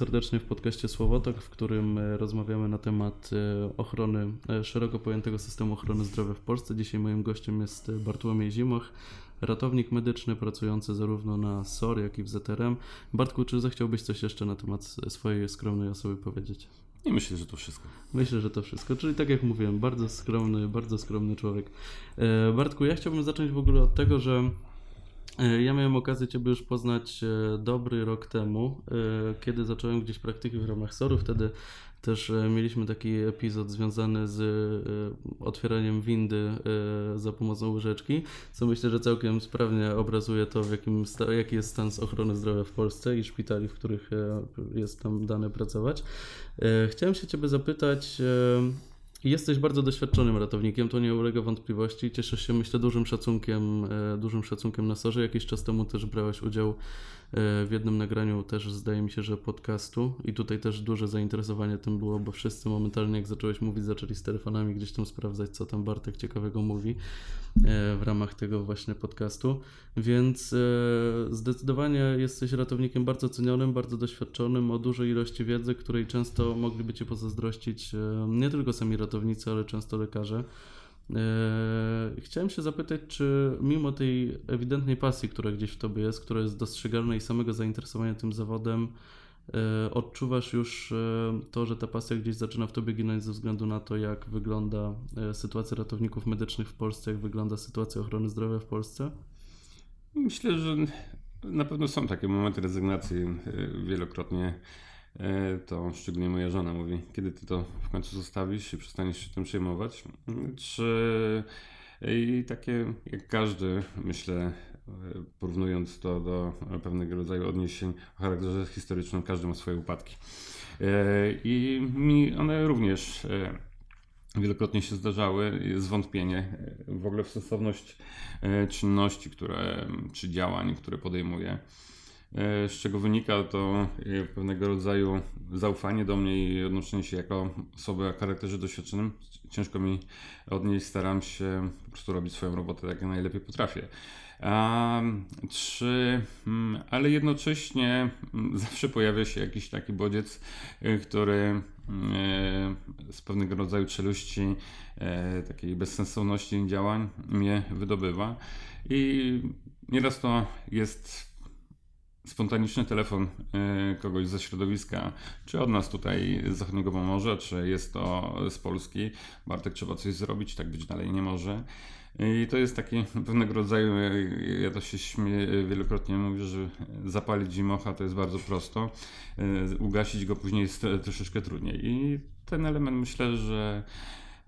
serdecznie w podcaście Słowotok, w którym e, rozmawiamy na temat e, ochrony, e, szeroko pojętego systemu ochrony zdrowia w Polsce. Dzisiaj moim gościem jest Bartłomiej Zimoch, ratownik medyczny pracujący zarówno na SOR, jak i w ZRM. Bartku, czy zechciałbyś coś jeszcze na temat swojej skromnej osoby powiedzieć? Nie myślę, że to wszystko. Myślę, że to wszystko. Czyli tak jak mówiłem, bardzo skromny, bardzo skromny człowiek. Bartku, ja chciałbym zacząć w ogóle od tego, że ja miałem okazję Ciebie już poznać e, dobry rok temu, e, kiedy zacząłem gdzieś praktyki w ramach SOR-u. Wtedy też mieliśmy taki epizod związany z otwieraniem windy za pomocą łyżeczki, co myślę, że całkiem sprawnie obrazuje to, w jakim jaki jest stan ochrony zdrowia w Polsce i szpitali, w których jest tam dane pracować. Chciałem się Ciebie zapytać, Jesteś bardzo doświadczonym ratownikiem, to nie ulega wątpliwości. Cieszysz się, myślę, dużym szacunkiem, e, dużym szacunkiem na sorze. Jakiś czas temu też brałeś udział w jednym nagraniu też zdaje mi się, że podcastu i tutaj też duże zainteresowanie tym było, bo wszyscy momentalnie jak zacząłeś mówić, zaczęli z telefonami gdzieś tam sprawdzać, co tam Bartek ciekawego mówi e, w ramach tego właśnie podcastu, więc e, zdecydowanie jesteś ratownikiem bardzo cenionym, bardzo doświadczonym, o dużej ilości wiedzy, której często mogliby Cię pozazdrościć nie tylko sami ratownicy, ale często lekarze. Eee, chciałem się zapytać, czy mimo tej ewidentnej pasji, która gdzieś w tobie jest, która jest dostrzegalna i samego zainteresowania tym zawodem, eee, odczuwasz już eee, to, że ta pasja gdzieś zaczyna w tobie ginąć ze względu na to, jak wygląda sytuacja ratowników medycznych w Polsce, jak wygląda sytuacja ochrony zdrowia w Polsce? Myślę, że na pewno są takie momenty rezygnacji. Wielokrotnie to szczególnie moja żona mówi, kiedy ty to w końcu zostawisz i przestaniesz się tym przejmować. Czy i takie jak każdy, myślę, e, porównując to do pewnego rodzaju odniesień o charakterze historycznym, każdy ma swoje upadki. E, I mi one również wielokrotnie się zdarzały, zwątpienie w ogóle w sensowność czynności, które, czy działań, które podejmuję. E, z czego wynika to e, pewnego rodzaju zaufanie do mnie i odnoszenie się jako osoby o charakterze doświadczonym. Ciężko mi odnieść, staram się po prostu robić swoją robotę tak jak najlepiej potrafię. A, czy, mm, ale jednocześnie mm, zawsze pojawia się jakiś taki bodziec, e, który z pewnego rodzaju czeluści, takiej bezsensowności działań mnie wydobywa. I nieraz to jest spontaniczny telefon e, kogoś ze środowiska, czy od nas tutaj z Zachodniego Pomorza, czy jest to z Polski. Bartek, trzeba coś zrobić, tak być dalej nie może. I to jest taki pewnego rodzaju, ja to się śmieję, wielokrotnie mówię, że zapalić zimocha to jest bardzo prosto, e, ugasić go później jest troszeczkę trudniej. I ten element myślę, że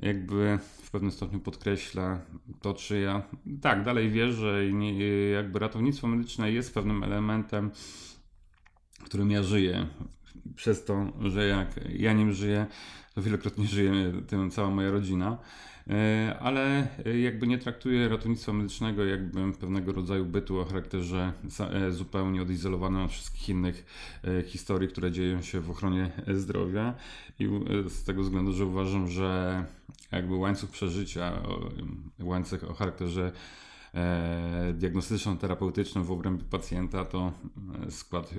jakby w pewnym stopniu podkreśla to, czy ja tak dalej wierzę i nie, jakby ratownictwo medyczne jest pewnym elementem, którym ja żyję. Przez to, że jak ja nim żyję, to wielokrotnie żyje tym cała moja rodzina. E, ale jakby nie traktuję ratownictwa medycznego jakby pewnego rodzaju bytu o charakterze e, zupełnie odizolowanym od wszystkich innych e, historii, które dzieją się w ochronie zdrowia i z tego względu, że uważam, że jakby łańcuch przeżycia, łańcuch o charakterze diagnostyczno-terapeutycznym w obrębie pacjenta, to skład,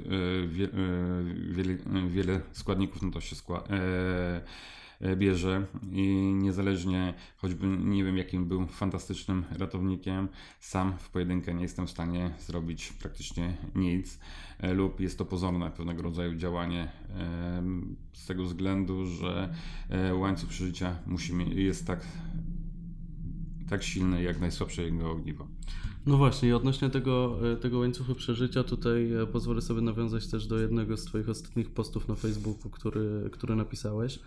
wiele, wiele składników na to się składa E, bierze i niezależnie, choćby nie wiem jakim był fantastycznym ratownikiem, sam w pojedynkę nie jestem w stanie zrobić praktycznie nic e, lub jest to pozorne pewnego rodzaju działanie e, z tego względu, że łańcuch przeżycia musi, jest tak, tak silny jak najsłabsze jego ogniwo. No właśnie, i odnośnie tego, e, tego łańcuchu przeżycia, tutaj e, pozwolę sobie nawiązać też do jednego z Twoich ostatnich postów na Facebooku, który, który napisałeś.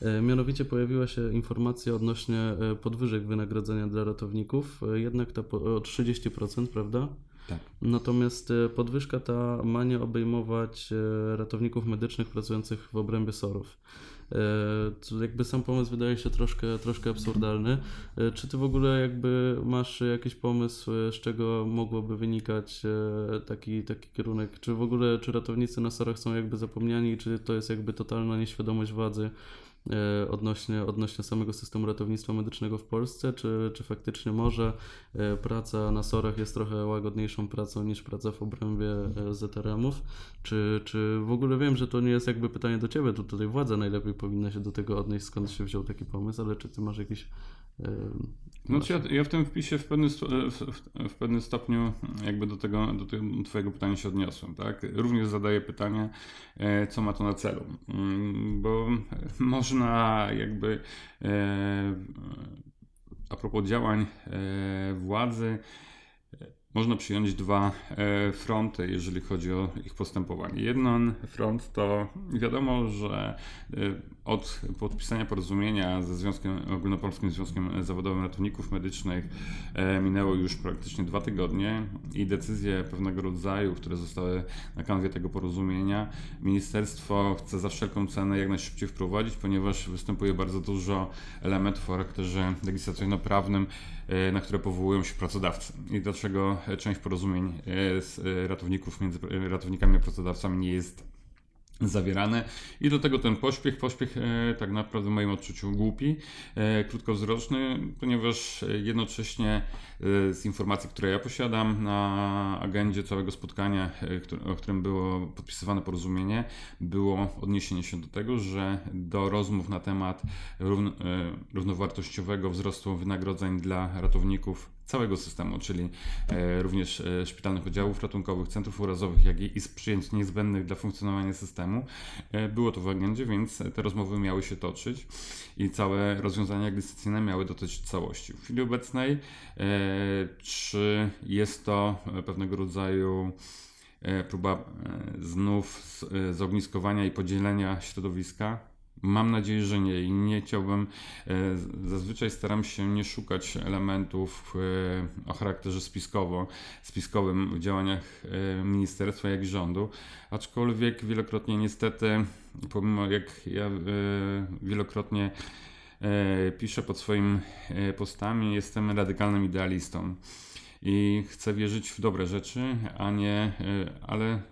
E, mianowicie pojawiła się informacja odnośnie podwyżek wynagrodzenia dla ratowników, jednak ta o 30%, prawda? Tak. Natomiast podwyżka ta ma nie obejmować ratowników medycznych pracujących w obrębie SOR-ów. E, jakby sam pomysł wydaje się troszkę, troszkę absurdalny. E, czy ty w ogóle jakby masz jakiś pomysł, z czego mogłoby wynikać taki, taki kierunek? Czy w ogóle, czy ratownicy na sorach są jakby zapomniani, czy to jest jakby totalna nieświadomość władzy E, odnośnie, odnośnie samego systemu ratownictwa medycznego w Polsce, czy, czy faktycznie może e, praca na SOR-ach jest trochę łagodniejszą pracą niż praca w obrębie e, ZRM-ów, czy, czy w ogóle wiem, że to nie jest jakby pytanie do Ciebie, to tutaj władza najlepiej powinna się do tego odnieść, skąd się wziął taki pomysł, ale czy Ty masz jakiś no, ja, ja w tym wpisie w, pewnym, w, pewnym stopniu jakby do tego, do tego twojego pytania się odniosłem, tak? Również zadaję pytanie, e, co ma to na celu, mm, bo można jakby e, a propos działań e, władzy, można przyjąć dwa e, fronty, jeżeli chodzi o ich postępowanie. Jeden front to wiadomo, że e, od podpisania porozumienia ze Związkiem, Ogólnopolskim Związkiem Zawodowym Ratowników Medycznych e, minęło już praktycznie dwa tygodnie i decyzje pewnego rodzaju, które zostały na kanwie tego porozumienia, ministerstwo chce za wszelką cenę jak najszybciej wprowadzić, ponieważ występuje bardzo dużo elementów o charakterze legislacyjno-prawnym, na które powołują się pracodawcy. I dlaczego część porozumień z ratowników między ratownikami a pracodawcami nie jest zawierane i do tego ten pośpiech, pośpiech e, tak naprawdę w moim odczuciu głupi, e, krótkowzroczny, ponieważ jednocześnie e, z informacji, które ja posiadam na agendzie całego spotkania, o którym było podpisywane porozumienie, było odniesienie się do tego, że do rozmów na temat równowartościowego wzrostu wynagrodzeń dla ratowników całego systemu, czyli również szpitalnych oddziałów ratunkowych, centrów urazowych, jak i przyjęć niezbędnych dla funkcjonowania systemu. Było to w agendzie, więc te rozmowy miały się toczyć i całe rozwiązania legislacyjne miały dotyczyć całości. W chwili obecnej, czy jest to pewnego rodzaju próba znów zogniskowania i podzielenia środowiska? Mam nadzieję, że nie i nie chciałbym. E, zazwyczaj staram się nie szukać elementów e, o charakterze spiskowo, spiskowym w działaniach e, ministerstwa, jak i rządu, aczkolwiek wielokrotnie niestety, pomimo jak ja wielokrotnie piszę pod swoimi postami, jestem radykalnym idealistą i chcę wierzyć w dobre rzeczy, a nie, ale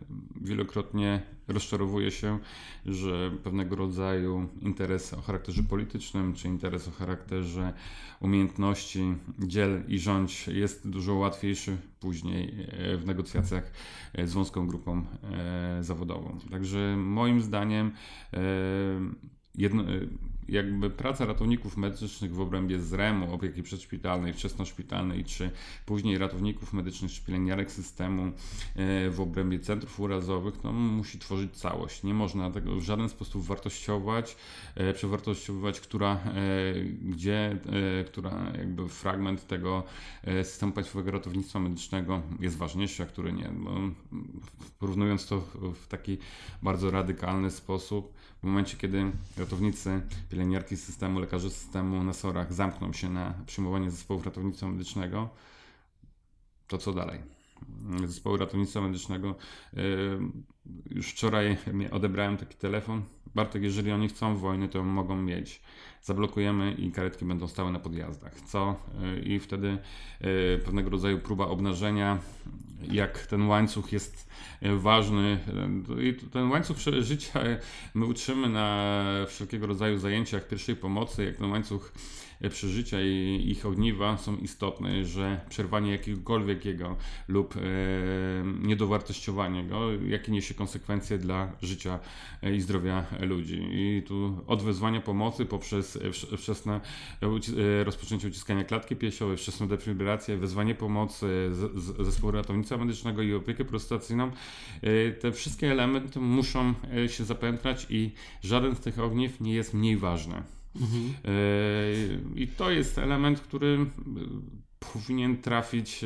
wielokrotnie rozczarowuje się, że pewnego rodzaju interes o charakterze politycznym, czy interes o charakterze umiejętności dziel i rządź jest dużo łatwiejszy później e, w negocjacjach e, z wąską grupą e, zawodową. Także moim zdaniem jedno, jakby praca ratowników medycznych w obrębie ZREM-u, opieki przedszpitalnej, wczesnoszpitalnej, czy później ratowników medycznych, czy pielęgniarek systemu e, w obrębie centrów urazowych, no, musi tworzyć całość. Nie można tego w żaden sposób wartościować, e, przewartościowywać, która, e, gdzie, która jakby fragment tego systemu państwowego ratownictwa medycznego jest ważniejszy, a który nie. Bo porównując to w taki bardzo radykalny sposób, w momencie, kiedy ratownicy, pielęgniarki systemu, lekarze systemu na SOR-ach zamkną się na przyjmowanie zespołów ratownictwa medycznego, to co dalej? Zespoły ratownictwa medycznego. Yy, już wczoraj odebrałem taki telefon. Bartek, jeżeli oni chcą wojny, to mogą mieć. Zablokujemy i karetki będą stały na podjazdach. Co? Yy, I wtedy yy, pewnego rodzaju próba obnażenia, jak ten łańcuch jest ważny. I ten łańcuch życia my uczymy na wszelkiego rodzaju zajęciach pierwszej pomocy, jak ten łańcuch przeżycia i ich ogniwa są istotne, że przerwanie jakiegokolwiek jego lub e, niedowartościowanie go, jakie niesie konsekwencje dla życia i zdrowia ludzi. I tu od wezwania pomocy poprzez wczesne e, rozpoczęcie uciskania klatki piersiowej, wczesną defibrylację, wezwanie pomocy zespołu ratownictwa medycznego i opiekę prostacyjną, e, te wszystkie elementy muszą e, się zapętlać i żaden z tych ogniw nie jest mniej ważny. Mhm. I to jest element, który powinien trafić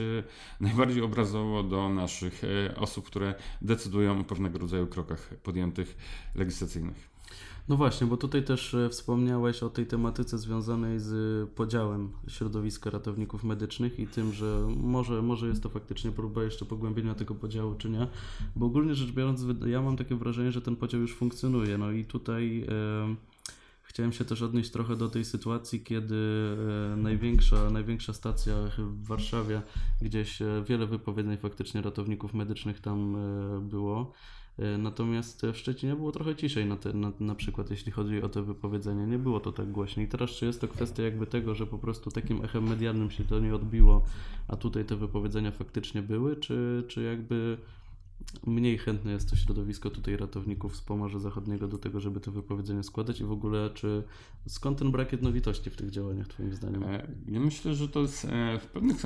najbardziej obrazowo do naszych osób, które decydują o pewnego rodzaju krokach podjętych legislacyjnych. No właśnie, bo tutaj też e, wspomniałeś o tej tematyce związanej z podziałem środowiska ratowników medycznych i tym, że może, może jest to faktycznie próba jeszcze pogłębienia tego podziału, czy nie. Bo ogólnie rzecz biorąc, ja mam takie wrażenie, że ten podział już funkcjonuje. No i tutaj. Yy chciałem się też odnieść trochę do tej sytuacji, kiedy e, największa, największa stacja w Warszawie, gdzieś e, wiele wypowiedzeń faktycznie ratowników medycznych tam e, było. E, Natomiast w Szczecinie było trochę ciszej na, te, na, na przykład, jeśli chodzi o te wypowiedzenia. Nie było to tak głośno. I teraz czy jest to kwestia jakby tego, że po prostu takim echem medialnym się to nie odbiło, a tutaj te wypowiedzenia faktycznie były, czy, czy jakby mniej chętne jest to środowisko tutaj ratowników z Pomorza Zachodniego do tego, żeby te wypowiedzenia składać i w ogóle czy skąd ten brak jednolitości w tych działaniach twoim zdaniem? E, Ja myślę, że to jest e, w pewnych,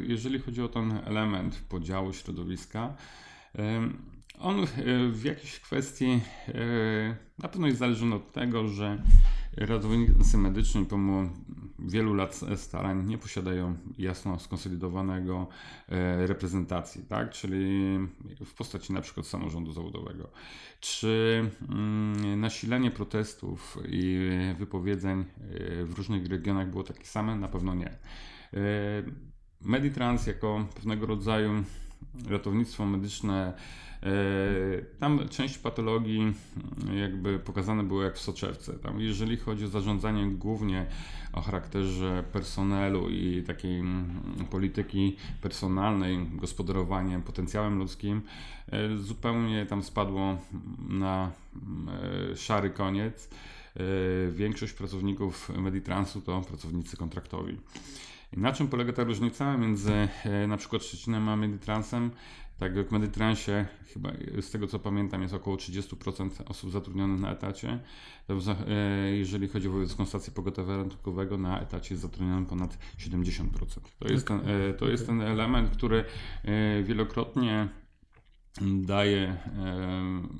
jeżeli chodzi o ten element podziału środowiska, on e, w jakiejś kwestii e, na pewno jest zależny od tego, że ratownicy medyczni pomimo wielu lat starań nie posiadają jasno skonsolidowanego e, reprezentacji, tak? czyli w postaci na przykład samorządu zawodowego. Czy mm, nasilenie protestów i wypowiedzeń w różnych regionach było takie same? Na pewno nie. Meditrans jako pewnego rodzaju ratownictwo medyczne, tam część patologii mm, jakby pokazane było jak w soczewce. Tam jeżeli chodzi o zarządzanie głównie o charakterze personelu i takiej mm, polityki personalnej, gospodarowaniem potencjałem ludzkim, e, zupełnie tam spadło na mm, e, szary koniec. E, Większość pracowników Meditransu to pracownicy kontraktowi. Na czym polega ta różnica między e, na przykład Szczecinem a Meditransem? Tak jak w Meditransie, chyba z tego co pamiętam, jest około 30% osób zatrudnionych na etacie. E, jeżeli chodzi o wojewódzką stację pogotowia ratunkowego, na etacie jest zatrudnionych ponad 70%. To jest ten, e, to jest ten element, który e, wielokrotnie daje,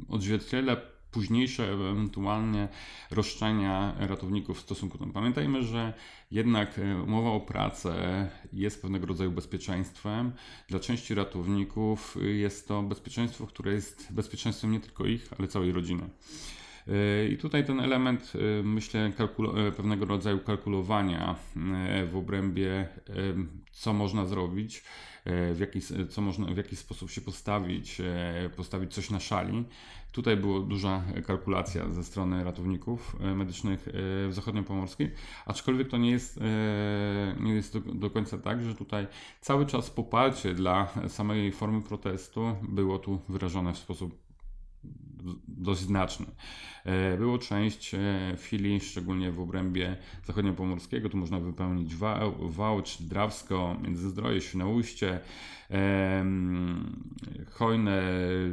odzwierciedla późniejsze ewentualnie roszczenia ratowników w stosunku do. Pamiętajmy, że jednak e, umowa o pracę jest pewnego rodzaju bezpieczeństwem. Dla części ratowników y, jest to bezpieczeństwo, które jest bezpieczeństwem nie tylko ich, ale całej rodziny. E, I tutaj ten element, e, myślę, e, pewnego rodzaju kalkulowania e, w obrębie, e, co można zrobić, e, w jaki, s- co można, w jaki sposób się postawić, e, postawić coś na szali. Tutaj była duża kalkulacja ze strony ratowników e, medycznych e, w zachodniopomorskiej, aczkolwiek to nie jest, e, nie jest do, do końca tak, że tutaj cały czas poparcie dla samej formy protestu było tu wyrażone w sposób dość znaczny. E, Było część e, filii, szczególnie w obrębie zachodniopomorskiego, tu można wypełnić Wał, Wałcz, Drawsko, Międzyzdroje, Świnoujście, em, Hojne,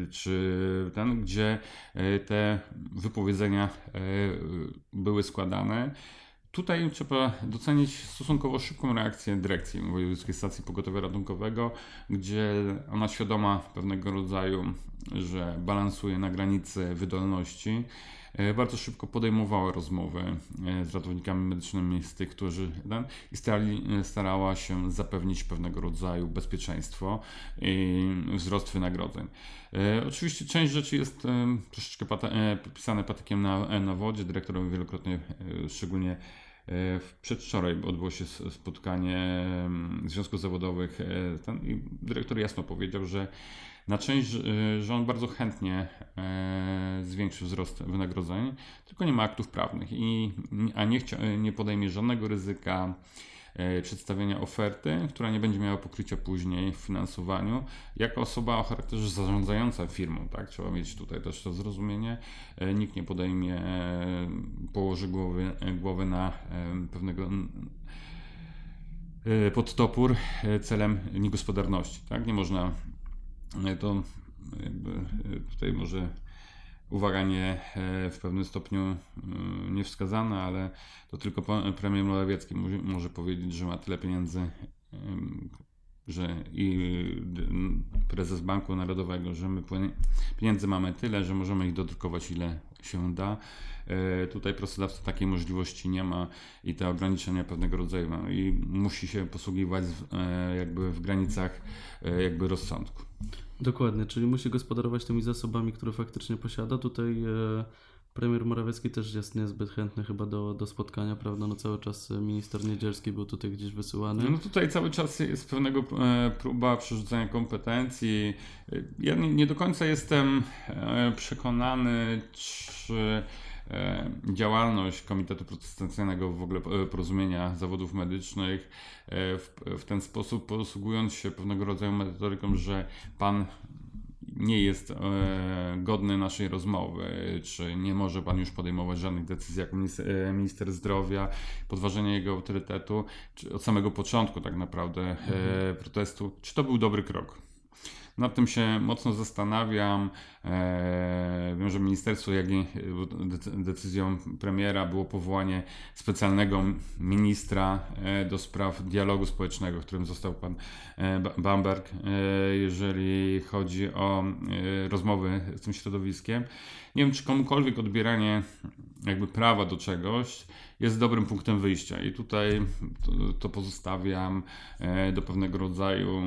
czy ten, gdzie e, te wypowiedzenia e, były składane. Tutaj trzeba docenić stosunkowo szybką reakcję dyrekcji Wojewódzkiej Stacji Pogotowia Ratunkowego, gdzie ona świadoma pewnego rodzaju, że balansuje na granicy wydolności, bardzo szybko podejmowała rozmowy e, z ratownikami medycznymi, z tych, którzy i starali, e, starała się zapewnić pewnego rodzaju bezpieczeństwo i wzrost wynagrodzeń. E, Oczywiście część rzeczy jest e, troszeczkę pata, e, pisane patykiem na, na wodzie. Dyrektor wielokrotnie, e, szczególnie e, przedwczoraj odbyło się spotkanie związków zawodowych e, ten, i dyrektor jasno powiedział, że na część, że on bardzo chętnie e, zwiększy wzrost wynagrodzeń, tylko nie ma aktów prawnych, i, a nie, chcia, nie podejmie żadnego ryzyka przedstawienia oferty, która nie będzie miała pokrycia później w finansowaniu, jako osoba o charakterze zarządzająca firmą, tak? Trzeba mieć tutaj też to zrozumienie. Nikt nie podejmie, położy głowy, głowy na pewnego pod topór celem niegospodarności, tak? Nie można to jakby e, tutaj może uwaga nie e, w pewnym stopniu e, niewskazana, ale to tylko premier Morawiecki może, powiedzieć, że ma tyle pieniędzy, że i prezes Banku Narodowego, że my pieniędzy mamy tyle, że możemy ich dodrukować ile się da. E, Tutaj pracodawca takiej możliwości nie ma i te ograniczenia pewnego rodzaju ma i musi się posługiwać e, jakby w granicach e, jakby rozsądku. Dokładnie, czyli musi gospodarować tymi zasobami, które faktycznie posiada. Tutaj e, premier Morawiecki też jest niezbyt chętny chyba do, do spotkania, prawda? No cały czas e, minister Niedzielski był tutaj gdzieś wysyłany. No tutaj cały czas jest pewnego e, próba przerzucenia kompetencji. Ja nie, nie do końca jestem przekonany, czy działalność Komitetu Protestacyjnego w ogóle e, porozumienia zawodów medycznych e, w, w ten sposób posługując się pewnego rodzaju metodyką, że pan nie jest e, godny naszej rozmowy, czy nie może pan już podejmować żadnych decyzji jako minister, e, minister zdrowia, podważenie jego autorytetu, czy od samego początku tak naprawdę e, protestu, czy to był dobry krok? Nad tym się mocno zastanawiam. Eee, wiem, że ministerstwo, jak i decyzją premiera było powołanie specjalnego ministra e, do spraw dialogu społecznego, którym został pan e, Bamberg, e, jeżeli chodzi o rozmowy z tym środowiskiem. Nie wiem, czy komukolwiek odbieranie jakby prawa do czegoś jest dobrym punktem wyjścia i tutaj to, to pozostawiam do pewnego rodzaju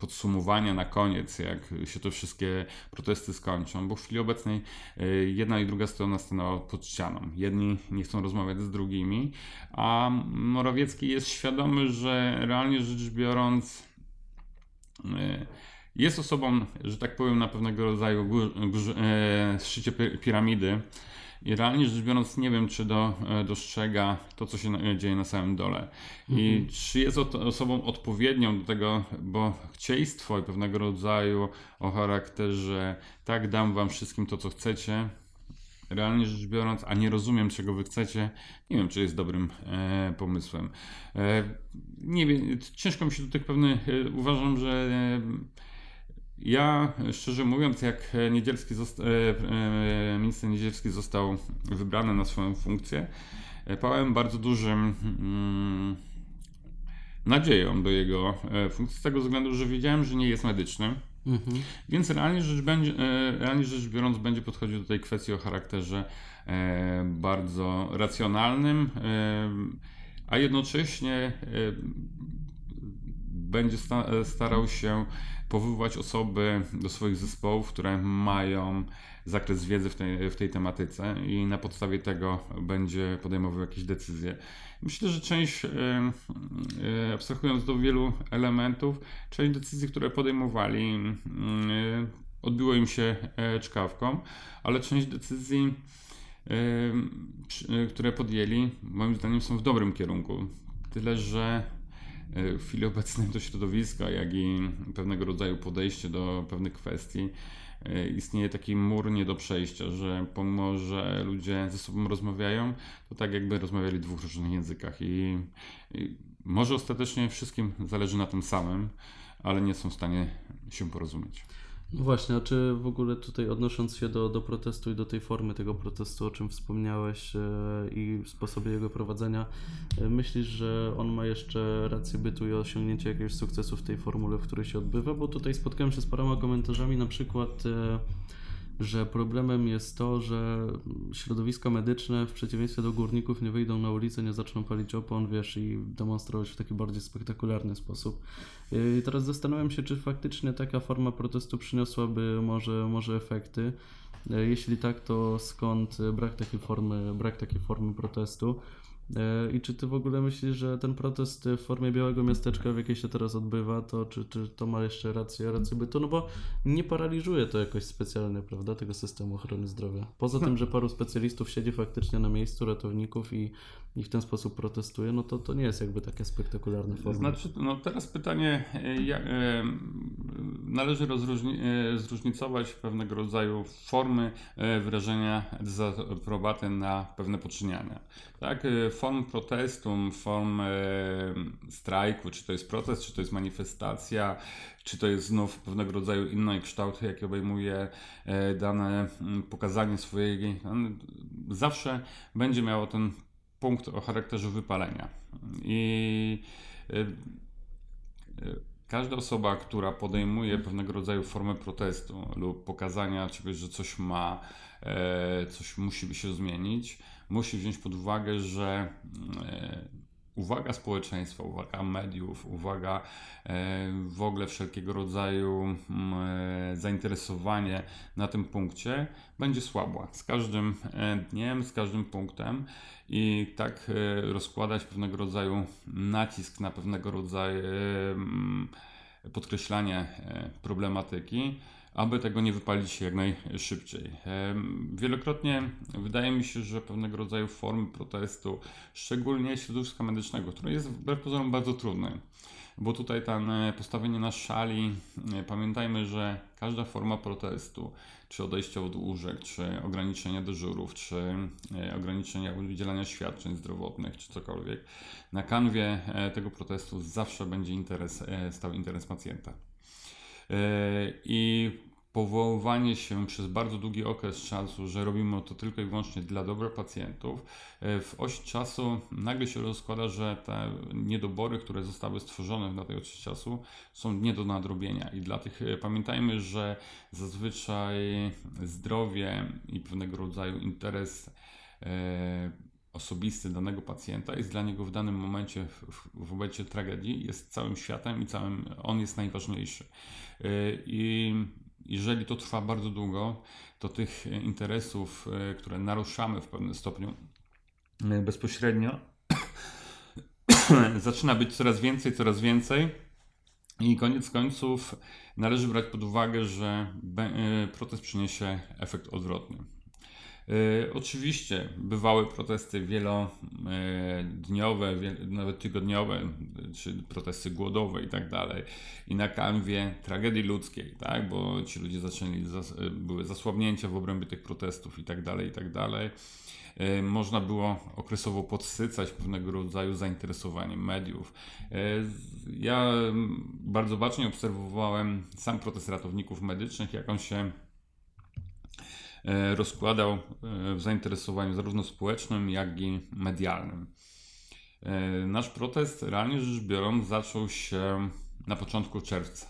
podsumowania na koniec, jak się te wszystkie protesty skończą, bo w chwili obecnej e, jedna i druga strona stanęła pod ścianą. Jedni nie chcą rozmawiać z drugimi, a Morawiecki jest świadomy, że realnie rzecz biorąc e, jest osobą, że tak powiem, na pewnego rodzaju e, szczycie piramidy, i realnie rzecz biorąc, nie wiem, czy do, e, dostrzega to, co się dzieje na samym dole. I mhm. czy jest osobą odpowiednią do tego, bo chcieństwo i pewnego rodzaju o charakterze, tak, dam wam wszystkim to, co chcecie, realnie rzecz biorąc, a nie rozumiem, czego wy chcecie, nie wiem, czy jest dobrym e, pomysłem. E, nie wiem, ciężko mi się do tych pewnych, e, uważam, że e, ja, szczerze mówiąc, jak Niedzielski zosta- e, e, minister Niedzielski został wybrany na swoją funkcję, e, pałem bardzo dużym mm, nadzieją do jego funkcji, z tego względu, że wiedziałem, że nie jest medyczny. Mhm. Więc realnie rzecz, będzie, realnie rzecz biorąc, będzie podchodził do tej kwestii o charakterze bardzo racjonalnym, a jednocześnie będzie starał się powoływać osoby do swoich zespołów, które mają zakres wiedzy w tej, w tej tematyce i na podstawie tego będzie podejmował jakieś decyzje. Myślę, że część, e, e, abstrahując do wielu elementów, część decyzji, które podejmowali, e, odbiło im się czkawką, ale część decyzji, które podjęli, moim zdaniem są w dobrym kierunku. Tyle, że E, w chwili obecnej to środowiska, jak i pewnego rodzaju podejście do pewnych kwestii, e, istnieje taki mur nie do przejścia, że pomimo, że ludzie ze sobą rozmawiają, to tak jakby rozmawiali w dwóch różnych językach i, i może ostatecznie wszystkim zależy na tym samym, ale nie są w stanie się porozumieć. No właśnie, a czy w ogóle tutaj odnosząc się do, do protestu i do tej formy tego protestu, o czym wspomniałeś e, i sposobie jego prowadzenia, e, myślisz, że on ma jeszcze rację bytu i osiągnięcie jakiegoś sukcesu w tej formule, w której się odbywa? Bo tutaj spotkałem się z paroma komentarzami, na przykład e, że problemem jest to, że środowiska medyczne w przeciwieństwie do górników nie wyjdą na ulicę, nie zaczną palić opon, wiesz, i demonstrować w taki bardziej spektakularny sposób. I teraz zastanawiam się, czy faktycznie taka forma protestu przyniosłaby może, może efekty. Jeśli tak, to skąd brak takiej formy, brak takiej formy protestu? E, I czy ty w ogóle myślisz, że ten protest w formie białego miasteczka, w jakiej się teraz odbywa, to czy, czy to ma jeszcze rację, rację bytu? No bo nie paraliżuje to jakoś specjalnie, prawda, tego systemu ochrony zdrowia. Poza tym, że paru specjalistów siedzi faktycznie na miejscu ratowników i, i w ten sposób protestuje, no to to nie jest jakby takie spektakularne forma. Znaczy, no teraz pytanie, e, jak, e, należy rozróżni, zróżnicować pewnego rodzaju formy wyrażenia dezaprobaty na pewne poczyniania. Tak, form protestu, form strajku, czy to jest protest, czy to jest manifestacja, czy to jest znów pewnego rodzaju inny kształt, jaki obejmuje dane pokazanie swojej, zawsze będzie miało ten punkt o charakterze wypalenia. I Każda osoba, która podejmuje pewnego rodzaju formę protestu lub pokazania czegoś, że coś ma, e, coś musi się zmienić, musi wziąć pod uwagę, że e, uwaga społeczeństwa, uwaga mediów, uwaga e, w ogóle wszelkiego rodzaju zainteresowanie na tym punkcie będzie słabła. Z każdym dniem, z każdym punktem i tak e, rozkładać pewnego rodzaju nacisk na pewnego rodzaju podkreślanie e, problematyki, aby tego nie wypalić jak najszybciej. Wielokrotnie wydaje mi się, że pewnego rodzaju formy protestu, szczególnie środowiska medycznego, które jest wbrew pozorom bardzo trudne, bo tutaj ten e, postawienie na szali, e, pamiętajmy, że każda forma protestu, czy odejście od łóżek, czy ograniczenia dyżurów, czy e, ograniczenia udzielania świadczeń zdrowotnych, czy cokolwiek, na kanwie tego protestu zawsze będzie interes, stał interes pacjenta. I powoływanie się przez bardzo długi okres czasu, że robimy to tylko i wyłącznie dla dobra pacjentów, e, w oś czasu nagle się rozkłada, że te niedobory, które zostały stworzone na tej osi czasu, są nie do nadrobienia. I dla tych e, pamiętajmy, że zazwyczaj zdrowie i pewnego rodzaju interes e, osobisty danego pacjenta jest dla niego w danym momencie, w, w momencie tragedii, jest całym światem i całym, on jest najważniejszy. I jeżeli to trwa bardzo długo, to tych interesów, e, które naruszamy w pewnym stopniu e, bezpośrednio, zaczyna być coraz więcej, coraz więcej. I koniec końców należy brać pod uwagę, że protest przyniesie efekt odwrotny. E, oczywiście bywały protesty wielodniowe, nawet tygodniowe, czy protesty głodowe i tak dalej. I na kanwie tragedii ludzkiej, tak? bo ci ludzie zaczęli, były zasłabnięcia w obrębie tych protestów i tak dalej, i tak dalej. E, można było okresowo podsycać pewnego rodzaju zainteresowaniem mediów. E, ja bardzo bacznie obserwowałem sam protest ratowników medycznych, jak on się E, rozkładał e, w zainteresowaniu zarówno społecznym, jak i medialnym. E, nasz protest, realnie rzecz biorąc, zaczął się na początku czerwca.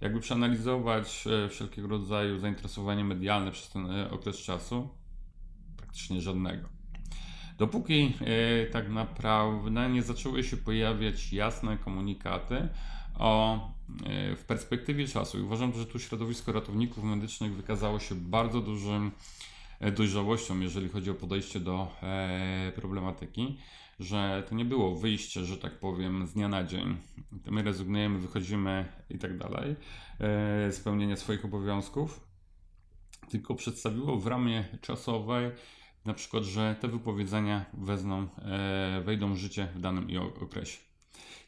Jakby przeanalizować wszelkiego rodzaju zainteresowanie medialne przez ten okres czasu, praktycznie żadnego. Dopóki tak naprawdę nie zaczęły się pojawiać jasne komunikaty o, e, w perspektywie czasu. I uważam, że tu środowisko ratowników medycznych wykazało się bardzo dużym e, dojrzałością, jeżeli chodzi o podejście do e, problematyki, że to nie było wyjście, że tak powiem, z dnia na dzień. My rezygnujemy, wychodzimy i tak dalej, spełnienia swoich obowiązków, tylko przedstawiło w ramie czasowej na przykład, że te wypowiedzenia wezmą, wejdą w życie w danym okresie.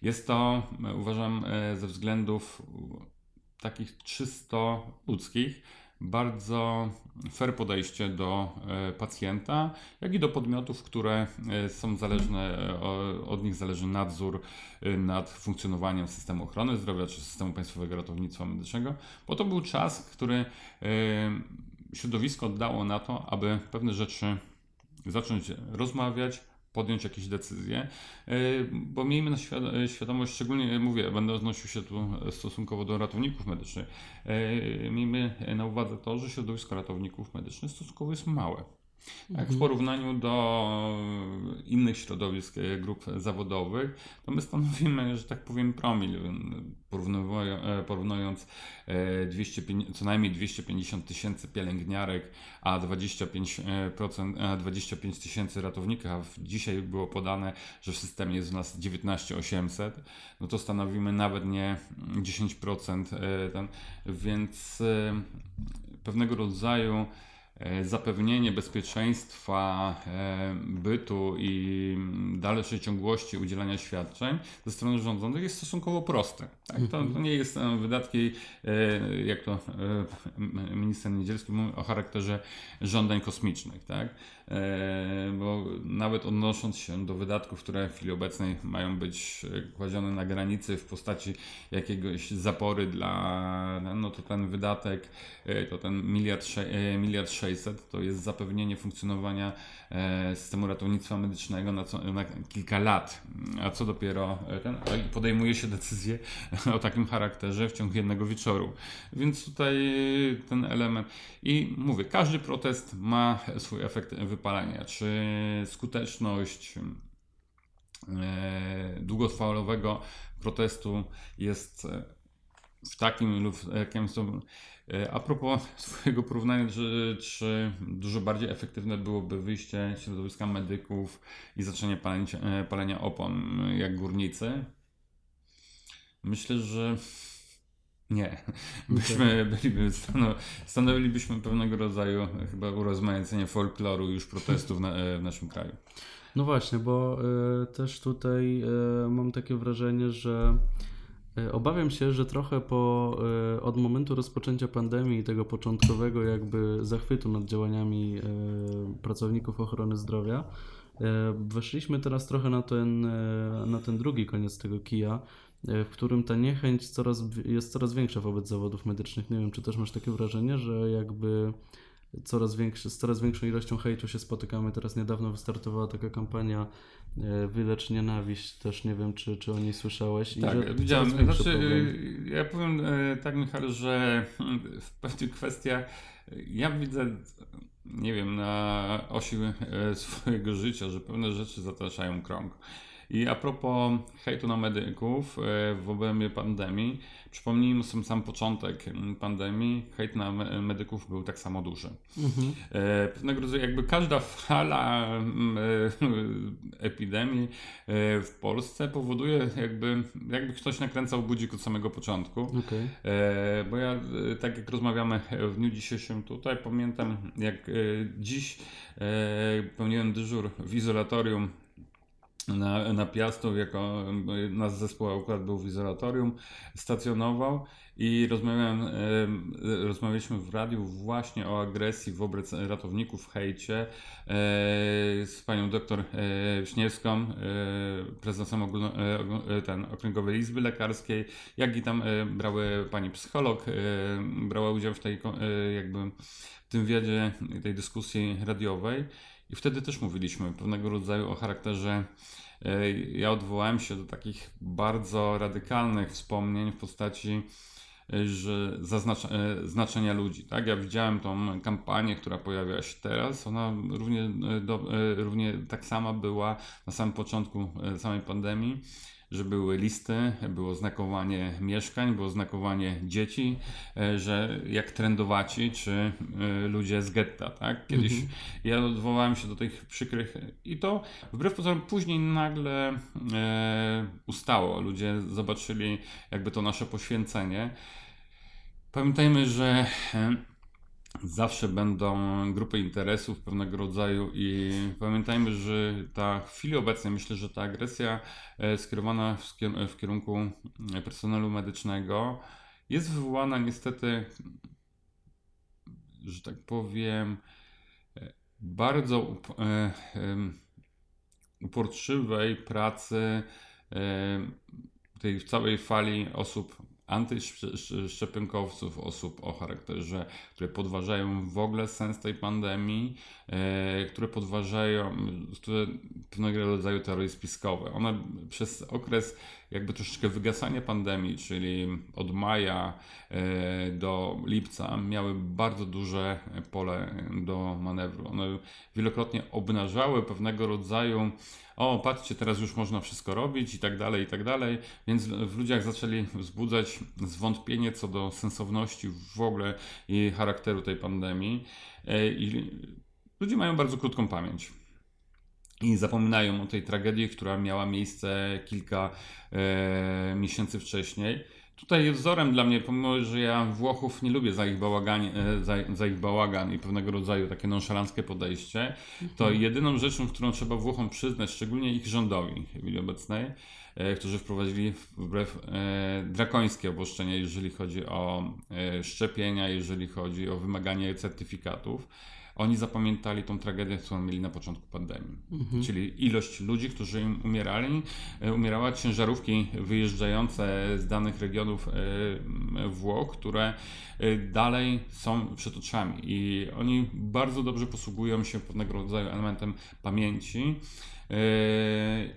Jest to, uważam, e, ze względów takich czysto ludzkich, bardzo fair podejście do e, pacjenta, jak i do podmiotów, które e, są zależne, od nich zależy nadzór nad funkcjonowaniem systemu ochrony zdrowia czy systemu państwowego ratownictwa medycznego, bo to był czas, który środowisko oddało na to, aby pewne rzeczy zacząć rozmawiać, podjąć jakieś decyzje, e, bo miejmy na e, świadomość, szczególnie mówię, będę odnosił się tu stosunkowo do ratowników medycznych, e, miejmy na uwadze to, że środowisko ratowników medycznych stosunkowo jest małe. Tak, w mhm. porównaniu do innych środowisk, grup zawodowych, to my stanowimy, że tak powiem, promil, porównując 200, co najmniej 250 tysięcy pielęgniarek, a 25%, a 25 tysięcy ratowników, dzisiaj było podane, że w systemie jest u nas 19 800, no to stanowimy nawet nie 10%, ten, więc pewnego rodzaju E, zapewnienie bezpieczeństwa e, bytu i dalszej ciągłości udzielania świadczeń ze strony rządzących jest stosunkowo proste. Tak? To, to, nie jest e, wydatki, jak to minister Niedzielski mówi, o charakterze żądań kosmicznych. Tak? Bo nawet odnosząc się do wydatków, które w chwili obecnej mają być kładzione na granicy w postaci jakiegoś zapory dla, no to ten wydatek, to ten miliard, miliard 600 to jest zapewnienie funkcjonowania e, systemu ratownictwa medycznego na, co, na kilka lat. A co dopiero e, ten, podejmuje się decyzję o takim charakterze w ciągu jednego wieczoru. Więc tutaj ten element. I mówię, każdy protest ma swój efekt wypalenia. Czy skuteczność e, długotrwałego protestu jest w takim lub jakimś E, a propos swojego porównania, czy, czy dużo bardziej efektywne byłoby wyjście środowiska medyków i zaczęcie palenia, e, palenia opon jak górnicy? Myślę, że Nie. Byśmy byliby, stanowilibyśmy pewnego rodzaju chyba urozmaicenie folkloru już protestów na, w naszym kraju. No właśnie, bo y, też tutaj y, mam takie wrażenie, że y, obawiam się, że trochę po, od momentu rozpoczęcia pandemii i tego początkowego jakby zachwytu nad działaniami pracowników ochrony zdrowia, weszliśmy teraz trochę na ten, na ten drugi koniec tego kija, w którym ta niechęć coraz, jest coraz większa wobec zawodów medycznych. Nie wiem, czy też masz takie wrażenie, że jakby coraz większy, z coraz większą ilością hejtu się spotykamy. Teraz niedawno wystartowała taka kampania e, Wylecz Nienawiść, też nie wiem, czy, czy o niej słyszałeś. Tak, widziałem. Znaczy, e, ja powiem e, tak, Michał, że w pewnych kwestiach ja widzę, nie wiem, na osi swojego życia, że pewne rzeczy zataczają krąg. I a propos hejtu na medyków e, w obrębie pandemii, przypomnijmy sobie sam początek pandemii, hejt na medyków był tak samo duży. Mhm. E, pewnego rodzaju jakby każda fala e, epidemii w Polsce powoduje jakby, jakby ktoś nakręcał budzik od samego początku. Okay. Bo ja, tak jak rozmawiamy w dniu dzisiejszym tutaj, pamiętam jak dziś pełniłem dyżur w izolatorium na, na Piastów, jako nasz zespół akurat był w izolatorium, stacjonował i rozmawiałem, rozmawialiśmy w radiu właśnie o agresji wobec ratowników hejcie e, z panią doktor e, Śniewską, e, prezesem ogólno, ten, Okręgowej Izby Lekarskiej, jak i tam brały pani psycholog, brała udział w tej jakby w tym wiedzie, tej dyskusji radiowej. I wtedy też mówiliśmy pewnego rodzaju o charakterze. E, ja odwołałem się do takich bardzo radykalnych wspomnień w postaci e, że e, znaczenia ludzi. Tak? Ja widziałem tą kampanię, która pojawia się teraz. Ona równie, do, równie tak sama była na samym początku samej pandemii że były listy, było znakowanie mieszkań, było znakowanie dzieci, e, że jak trendowaci, czy e, ludzie z getta, tak? Kiedyś mhm. ja odwołałem się do tych przykrych i to wbrew pozorom później nagle e, ustało. Ludzie zobaczyli jakby to nasze poświęcenie. Pamiętajmy, że e, zawsze będą grupy interesów pewnego rodzaju i pamiętajmy, że ta w chwili obecnej myślę, że ta agresja e, skierowana w kierunku e, personelu medycznego jest wywołana niestety, że tak powiem, e, bardzo uporczywej pracy tej całej fali osób antyszczepionkowców, osób o charakterze, które podważają w ogóle sens tej pandemii, e, które podważają, które pewnego rodzaju teorie spiskowe. One przez okres jakby troszeczkę wygasania pandemii, czyli od maja e, do lipca, miały bardzo duże pole do manewru. One wielokrotnie obnażały pewnego rodzaju o, patrzcie, teraz już można wszystko robić i tak dalej, i tak dalej. Więc w ludziach zaczęli wzbudzać zwątpienie co do sensowności w ogóle i charakteru tej pandemii. E, I ludzie mają bardzo krótką pamięć i zapominają o tej tragedii, która miała miejsce kilka e, miesięcy wcześniej. Tutaj wzorem dla mnie, pomimo że ja Włochów nie lubię za ich, bałagan, e, za, za, ich bałagan i pewnego rodzaju takie nonszalanckie podejście, to mhm. jedyną rzeczą, którą trzeba Włochom przyznać, szczególnie ich rządowi w chwili obecnej, e, którzy wprowadzili wbrew e, drakońskie obostrzenia, jeżeli chodzi o e, szczepienia, jeżeli chodzi o wymaganie certyfikatów, oni zapamiętali tą tragedię, którą mieli na początku pandemii. Mhm. Czyli ilość ludzi, którzy im umierali, e, umierała ciężarówki wyjeżdżające z danych regionów e, Włoch, które e, dalej są przed oczami i oni bardzo dobrze posługują się pewnego rodzaju elementem pamięci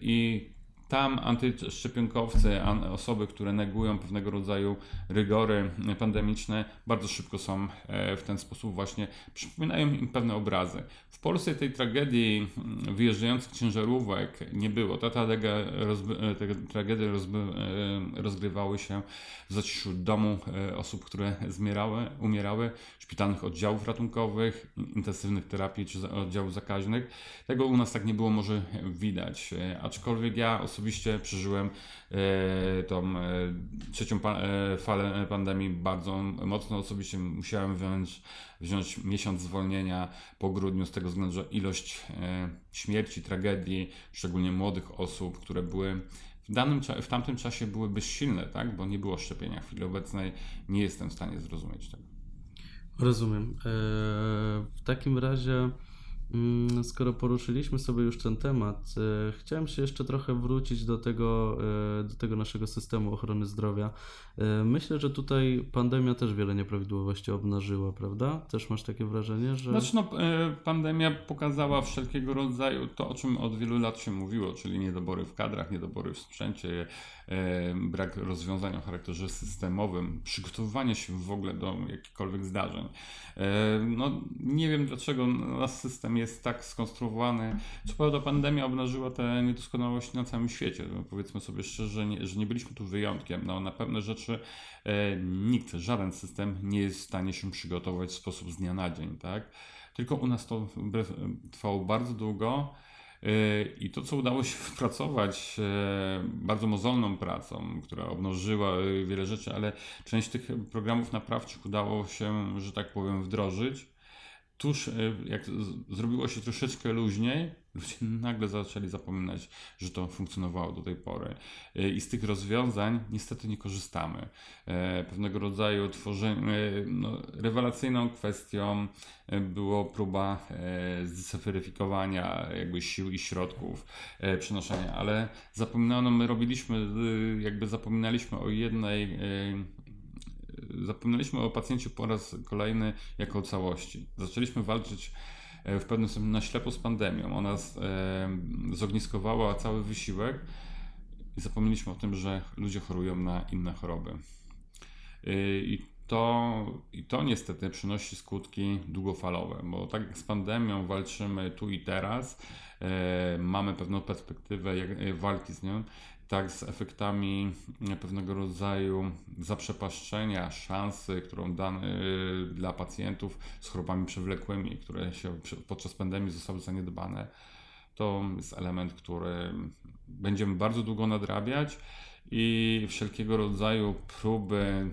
i tam antyszczepionkowcy, osoby, które negują pewnego rodzaju rygory pandemiczne, bardzo szybko są e, w ten sposób właśnie, przypominają im pewne obrazy. W Polsce tej tragedii mm, wyjeżdżających ciężarówek nie było. Ta rozby, te tragedie e, rozgrywały się w zaciszu domu e, osób, które zmierały, umierały, szpitalnych oddziałów ratunkowych, intensywnych terapii czy oddziałów zakaźnych. Tego u nas tak nie było może widać, aczkolwiek ja osobiście przeżyłem e, tą e, trzecią e, falę pandemii bardzo mocno. Osobiście musiałem wziąć, wziąć miesiąc zwolnienia po grudniu z tego względu, że ilość e, śmierci, tragedii, szczególnie młodych osób, które były w, danym, w tamtym czasie były bezsilne, tak? bo nie było szczepienia. W chwili obecnej nie jestem w stanie zrozumieć tego. Rozumiem. E, W takim razie, mm, skoro poruszyliśmy sobie już ten temat, e, chciałem się jeszcze trochę wrócić do tego, e, do tego naszego systemu ochrony zdrowia. Myślę, że tutaj pandemia też wiele nieprawidłowości obnażyła, prawda? Też masz takie wrażenie, że. Znaczy, no, pandemia pokazała wszelkiego rodzaju to, o czym od wielu lat się mówiło, czyli niedobory w kadrach, niedobory w sprzęcie, brak rozwiązań o charakterze systemowym, przygotowywanie się w ogóle do jakichkolwiek zdarzeń. No, nie wiem dlaczego nasz system jest tak skonstruowany. Co prawda pandemia obnażyła te niedoskonałości na całym świecie. No, powiedzmy sobie szczerze, nie, że nie byliśmy tu wyjątkiem. No, na pewne rzeczy e, nikt, żaden system nie jest w stanie się przygotować w sposób z dnia na dzień, tak? Tylko u nas to trwało bardzo długo. E, I to, co udało się wypracować e, bardzo mozolną pracą, która obnożyła e, wiele rzeczy, ale część tych programów naprawczych udało się, że tak powiem, wdrożyć. Tuż e, jak zrobiło się troszeczkę luźniej, ludzie nagle zaczęli zapominać, że to funkcjonowało do tej pory. E, I z tych rozwiązań niestety nie korzystamy. E, Pewnego rodzaju tworzenie, no, rewelacyjną kwestią było próba zdeferyfikowania jakby sił i środków przenoszenia, ale zapominano, my robiliśmy, jakby zapominaliśmy o jednej zapominaliśmy o pacjencie po raz kolejny jako o całości. Zaczęliśmy walczyć e, w pewnym sensie na ślepo z pandemią. Ona e, zogniskowała cały wysiłek i zapomnieliśmy o tym, że ludzie chorują na inne choroby. E, I to, I to niestety przynosi skutki długofalowe, bo tak jak z pandemią walczymy tu i teraz, mamy pewną perspektywę walki z nią, tak z efektami pewnego rodzaju zaprzepaszczenia szansy, którą dane dla pacjentów z chorobami przewlekłymi, które się podczas pandemii zostały zaniedbane. To jest element, który będziemy bardzo długo nadrabiać i wszelkiego rodzaju próby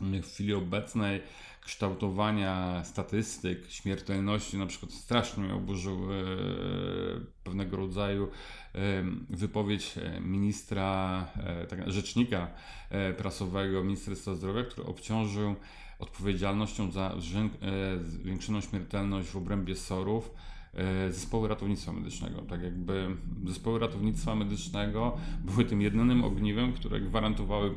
w chwili obecnej kształtowania statystyk śmiertelności, na przykład strasznie mnie oburzył e, pewnego rodzaju e, wypowiedź e, ministra, e, tak, rzecznika e, prasowego Ministerstwa Zdrowia, który obciążył odpowiedzialnością za e, zwiększoną śmiertelność w obrębie SOR-ów zespoły ratownictwa medycznego. Tak jakby zespoły ratownictwa medycznego były tym jedynym ogniwem, które gwarantowały,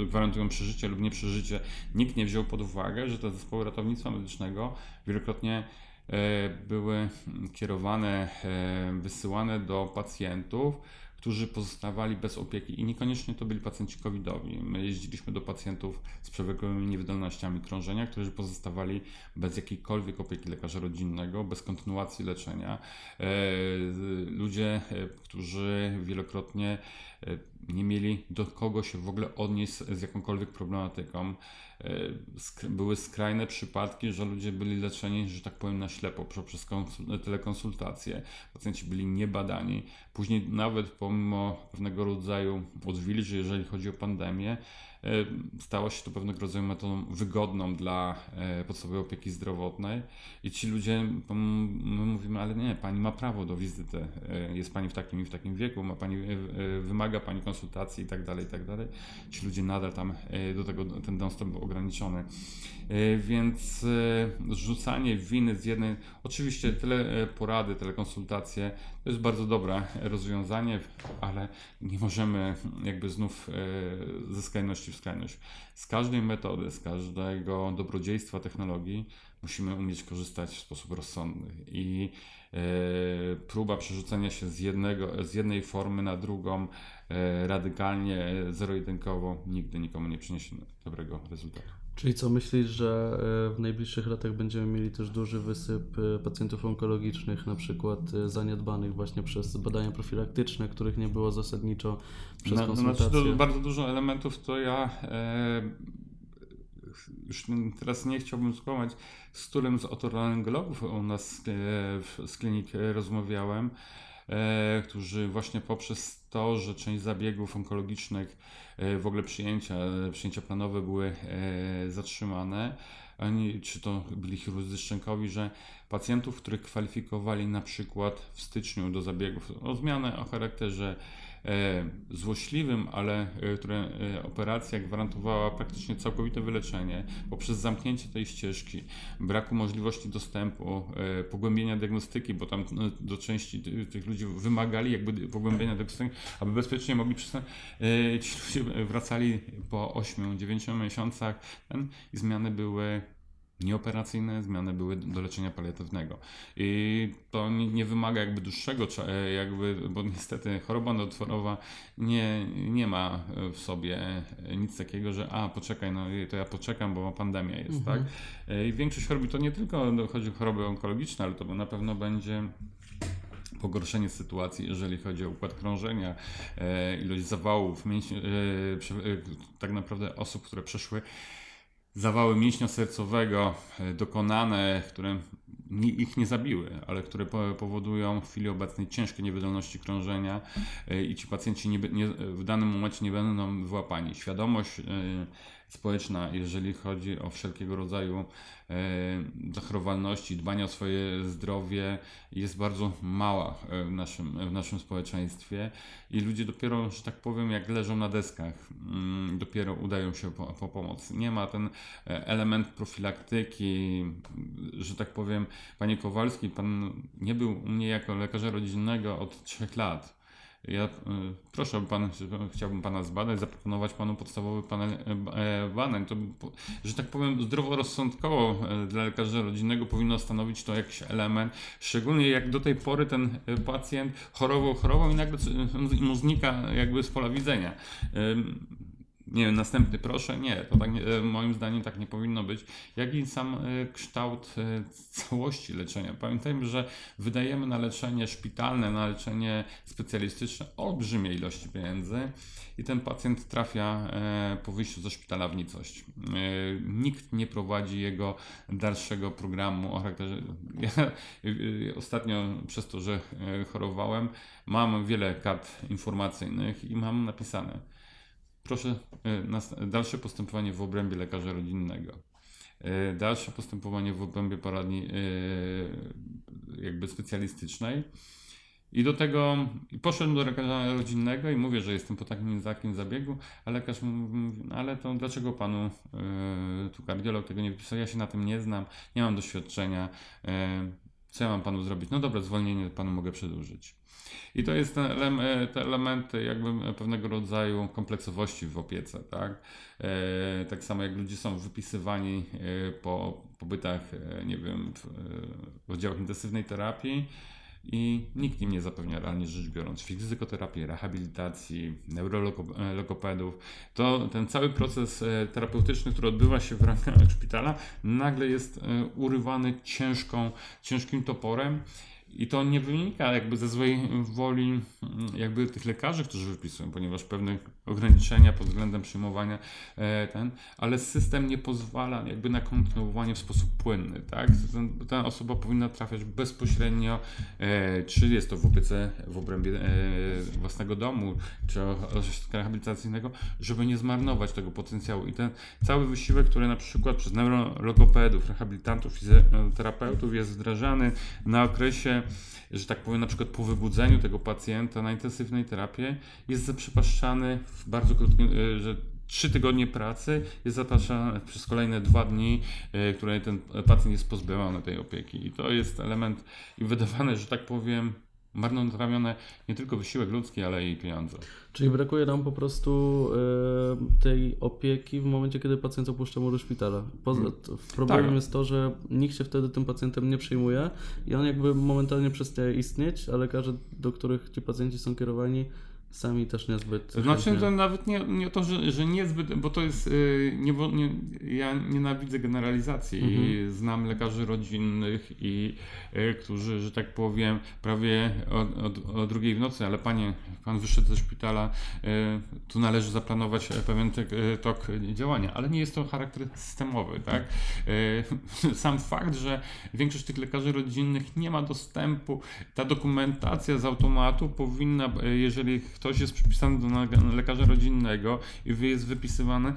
e, gwarantują przeżycie lub nieprzeżycie. Nikt nie wziął pod uwagę, że te zespoły ratownictwa medycznego wielokrotnie e, były kierowane, e, wysyłane do pacjentów, którzy pozostawali bez opieki i niekoniecznie to byli pacjenci covidowi. My jeździliśmy do pacjentów z przewlekłymi niewydolnościami krążenia, którzy pozostawali bez jakiejkolwiek opieki lekarza rodzinnego, bez kontynuacji leczenia. E, Ludzie, e, którzy wielokrotnie nie mieli do kogo się w ogóle odnieść z jakąkolwiek problematyką. E, Były skrajne przypadki, że ludzie byli leczeni, że tak powiem, na ślepo poprzez konsul- telekonsultacje. Pacjenci byli niebadani. Później nawet pomimo pewnego rodzaju odwilży, jeżeli chodzi o pandemię, e, stało się to pewnego rodzaju metodą wygodną dla e, podstawowej opieki zdrowotnej i ci ludzie, my mówimy, ale nie, pani ma prawo do wizyty, e, jest pani w takim i w takim wieku, ma pani, e, e, wymaga pani konsultacji i tak dalej, i tak dalej. Ci ludzie nadal tam e, do tego, ten dostęp był ograniczony. E, Więc e, zrzucanie winy z jednej, oczywiście tyle e, porady, telekonsultacje to jest bardzo dobre rozwiązanie, ale nie możemy jakby znów e, ze skrajności w skrajność. Z każdej metody, z każdego dobrodziejstwa technologii musimy umieć korzystać w sposób rozsądny i e, próba przerzucenia się z, jednego, z jednej formy na drugą e, radykalnie, zero-jedynkowo nigdy nikomu nie przyniesie dobrego rezultatu. Czyli co, myślisz, że e, w najbliższych latach będziemy mieli też duży wysyp e, pacjentów onkologicznych, na przykład e, zaniedbanych właśnie przez badania profilaktyczne, których nie było zasadniczo przez Na- konsultacje? Znaczy, bardzo dużo elementów to ja e, już teraz nie chciałbym skłamać, z którym z otorolaryngologów u nas e, z klinik rozmawiałem. E, którzy właśnie poprzez to, że część zabiegów onkologicznych, e, w ogóle przyjęcia, przyjęcia planowe były e, zatrzymane, ani czy to byli chirurdzy szczękowi, że pacjentów, których kwalifikowali na przykład w styczniu do zabiegów o zmianę o charakterze e, złośliwym, ale e, które e, operacja gwarantowała praktycznie całkowite wyleczenie poprzez zamknięcie tej ścieżki, braku możliwości dostępu, e, pogłębienia diagnostyki, bo tam e, do części ty- tych ludzi wymagali jakby pogłębienia diagnostyki, aby bezpiecznie mogli przystąpić. E, Ci ludzie wracali po 8-9 miesiącach i zmiany były nieoperacyjne, zmiany były do leczenia paliatywnego. I to nie, wymaga jakby dłuższego, e, jakby, bo niestety choroba nowotworowa nie, nie ma w sobie nic takiego, że a poczekaj, no to ja poczekam, bo pandemia jest, tak? E, I większość chorób, to nie tylko chodzi o choroby onkologiczne, ale to na pewno będzie pogorszenie sytuacji, jeżeli chodzi o układ krążenia, e, ilość zawałów, mięśni, e, e, tak naprawdę osób, które przeszły zawały mięśnia sercowego e, dokonane, które ich nie zabiły, ale które po- powodują w chwili obecnej ciężkie niewydolności krążenia e, i ci pacjenci nie, nie, w danym momencie nie będą wyłapani. Świadomość e, społeczna, jeżeli chodzi o wszelkiego rodzaju e, zachorowalności, dbania o swoje zdrowie jest bardzo mała e, w naszym, w naszym społeczeństwie i ludzie dopiero, że tak powiem, jak leżą na deskach, mm, dopiero udają się po, po pomoc. Nie ma ten e, element profilaktyki, że tak powiem, panie Kowalski, pan nie był u mnie jako lekarza rodzinnego od trzech lat. Ja y, proszę pan, żeby- chciałbym pana zbadać, zaproponować panu podstawowy panel e, e, badań. To, że tak powiem, zdroworozsądkowo e, dla lekarza rodzinnego powinno stanowić to jakiś element, szczególnie jak do tej pory ten e, pacjent chorował, chorował i nagle mu znika jakby z pola widzenia. Nie wiem, następny proszę, nie, to tak nie, e, moim zdaniem tak nie powinno być. Jak i sam e, kształt e, całości leczenia. Pamiętajmy, że wydajemy na leczenie szpitalne, na leczenie specjalistyczne olbrzymie ilości pieniędzy i ten pacjent trafia po wyjściu ze szpitala w nicość. Nikt nie prowadzi jego dalszego programu o charakterze. Ja ostatnio przez to, że chorowałem, mam wiele kart informacyjnych i mam napisane Proszę, e, dalsze postępowanie w obrębie lekarza rodzinnego. E, Dalsze postępowanie w obrębie poradni e, jakby specjalistycznej. I do tego poszedłem do lekarza rodzinnego i mówię, że jestem po takim takim zabiegu, a lekarz mówi, "No ale to dlaczego panu tu kardiolog tego nie wypisał? Ja się na tym nie znam, nie mam doświadczenia. Co ja mam panu zrobić? No dobra, zwolnienie panu mogę przedłużyć. I to jest elem, e, te elementy jakby pewnego rodzaju kompleksowości w opiece, tak? E, tak samo jak ludzie są wypisywani e, po pobytach, e, nie wiem, e, w oddziałach intensywnej terapii i nikt im nie zapewnia realnie rzecz biorąc fizykoterapii, rehabilitacji, neurologopedów. To ten cały proces e, terapeutyczny, który odbywa się w ramach szpitala, nagle jest e, urywany ciężką, ciężkim toporem. I to nie wynika jakby ze złej woli mm, jakby tych lekarzy, którzy wypisują, ponieważ pewne ograniczenia pod względem przyjmowania e, ten, ale system nie pozwala jakby na kontynuowanie w sposób płynny, tak? Ta osoba powinna trafiać bezpośrednio, e, czy jest to w opiece w obrębie e, własnego domu, czy ośrodka rehabilitacyjnego, żeby nie zmarnować tego potencjału. I ten cały wysiłek, który na przykład przez neurologopedów, rehabilitantów, fizjoterapeutów jest wdrażany na okresie, że tak powiem, na przykład po wybudzeniu tego pacjenta na intensywnej terapii, jest zaprzepaszczany w bardzo krótkim, e, że trzy tygodnie pracy jest zapraszany przez kolejne dwa dni, e, które ten pacjent jest pozbawiony tej opieki. I to jest element i wydawane, że tak powiem, marnotrawione nie tylko wysiłek ludzki, ale i pieniądze. Czyli brakuje nam po prostu e, tej opieki w momencie, kiedy pacjent opuszcza mury szpitala. Poza, to- problemem Tak. jest to, że nikt się wtedy tym pacjentem nie przyjmuje i on jakby momentalnie przestaje istnieć, a lekarze, do których ci pacjenci są kierowani, sami też niezbyt. Znaczy chętnie- to nawet nie, nie to, że, że niezbyt, bo to jest, yy, nie, nie, ja nienawidzę generalizacji i Mhm. znam lekarzy rodzinnych i yy, którzy, że tak powiem, prawie o, o, o drugiej w nocy, ale panie, pan wyszedł ze szpitala, yy, tu należy zaplanować pewien tek, yy, tok działania, ale nie jest to charakter systemowy, tak? Sam fakt, że większość tych lekarzy rodzinnych nie ma dostępu, ta dokumentacja z automatu powinna, e, jeżeli ktoś jest przypisany do lekarza rodzinnego i jest wypisywany,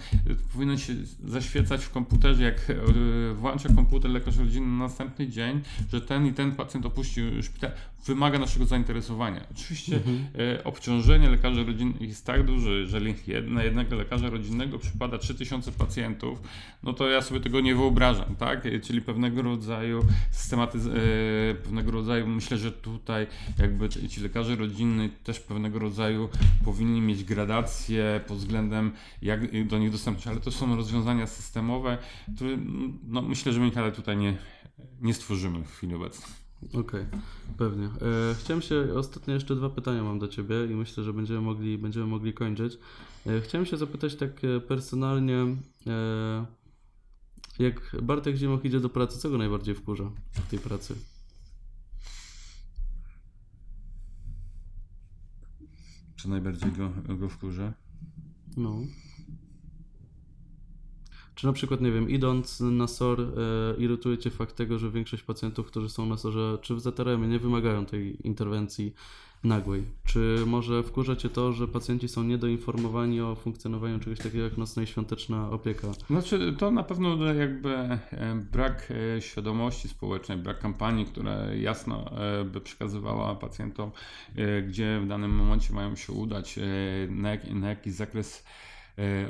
powinien się zaświecać w komputerze, jak e, włącza komputer lekarz rodzinny na następny dzień, że ten i ten pacjent opuścił szpital, wymaga naszego zainteresowania. Oczywiście Mhm. e, obciążenie lekarzy rodzinnych jest tak duże, jeżeli na jednego lekarza rodzinnego przypada 3000 pacjentów, no to ja sobie tego nie wyobrażam, tak? E, Czyli pewnego rodzaju systematyz... e, pewnego rodzaju, myślę, że tutaj jakby ci lekarze rodzinni też pewnego rodzaju powinni mieć gradację pod względem jak do nich dostępność, ale to są rozwiązania systemowe, które no, myślę, że my tutaj nie, nie stworzymy w chwili obecnej. Okej, pewnie. E, chciałem się, ostatnio jeszcze dwa pytania mam do Ciebie i myślę, że będziemy mogli, będziemy mogli kończyć. E, chciałem się zapytać tak e, personalnie, e, jak Bartek Zimoch idzie do pracy, co go najbardziej wkurza w tej pracy? Co najbardziej go, go wkurza? No. Czy na przykład, nie wiem, idąc na SOR, e, irytuje Cię fakt tego, że większość pacjentów, którzy są na SOR-ze, czy w ZRM nie wymagają tej interwencji nagłej? Czy może wkurza Cię to, że pacjenci są niedoinformowani o funkcjonowaniu czegoś takiego jak nocna i świąteczna opieka? Znaczy, to na pewno jakby e, brak e, świadomości społecznej, brak kampanii, która jasno e, by przekazywała pacjentom, gdzie w danym momencie mają się udać, na, jak, na jaki zakres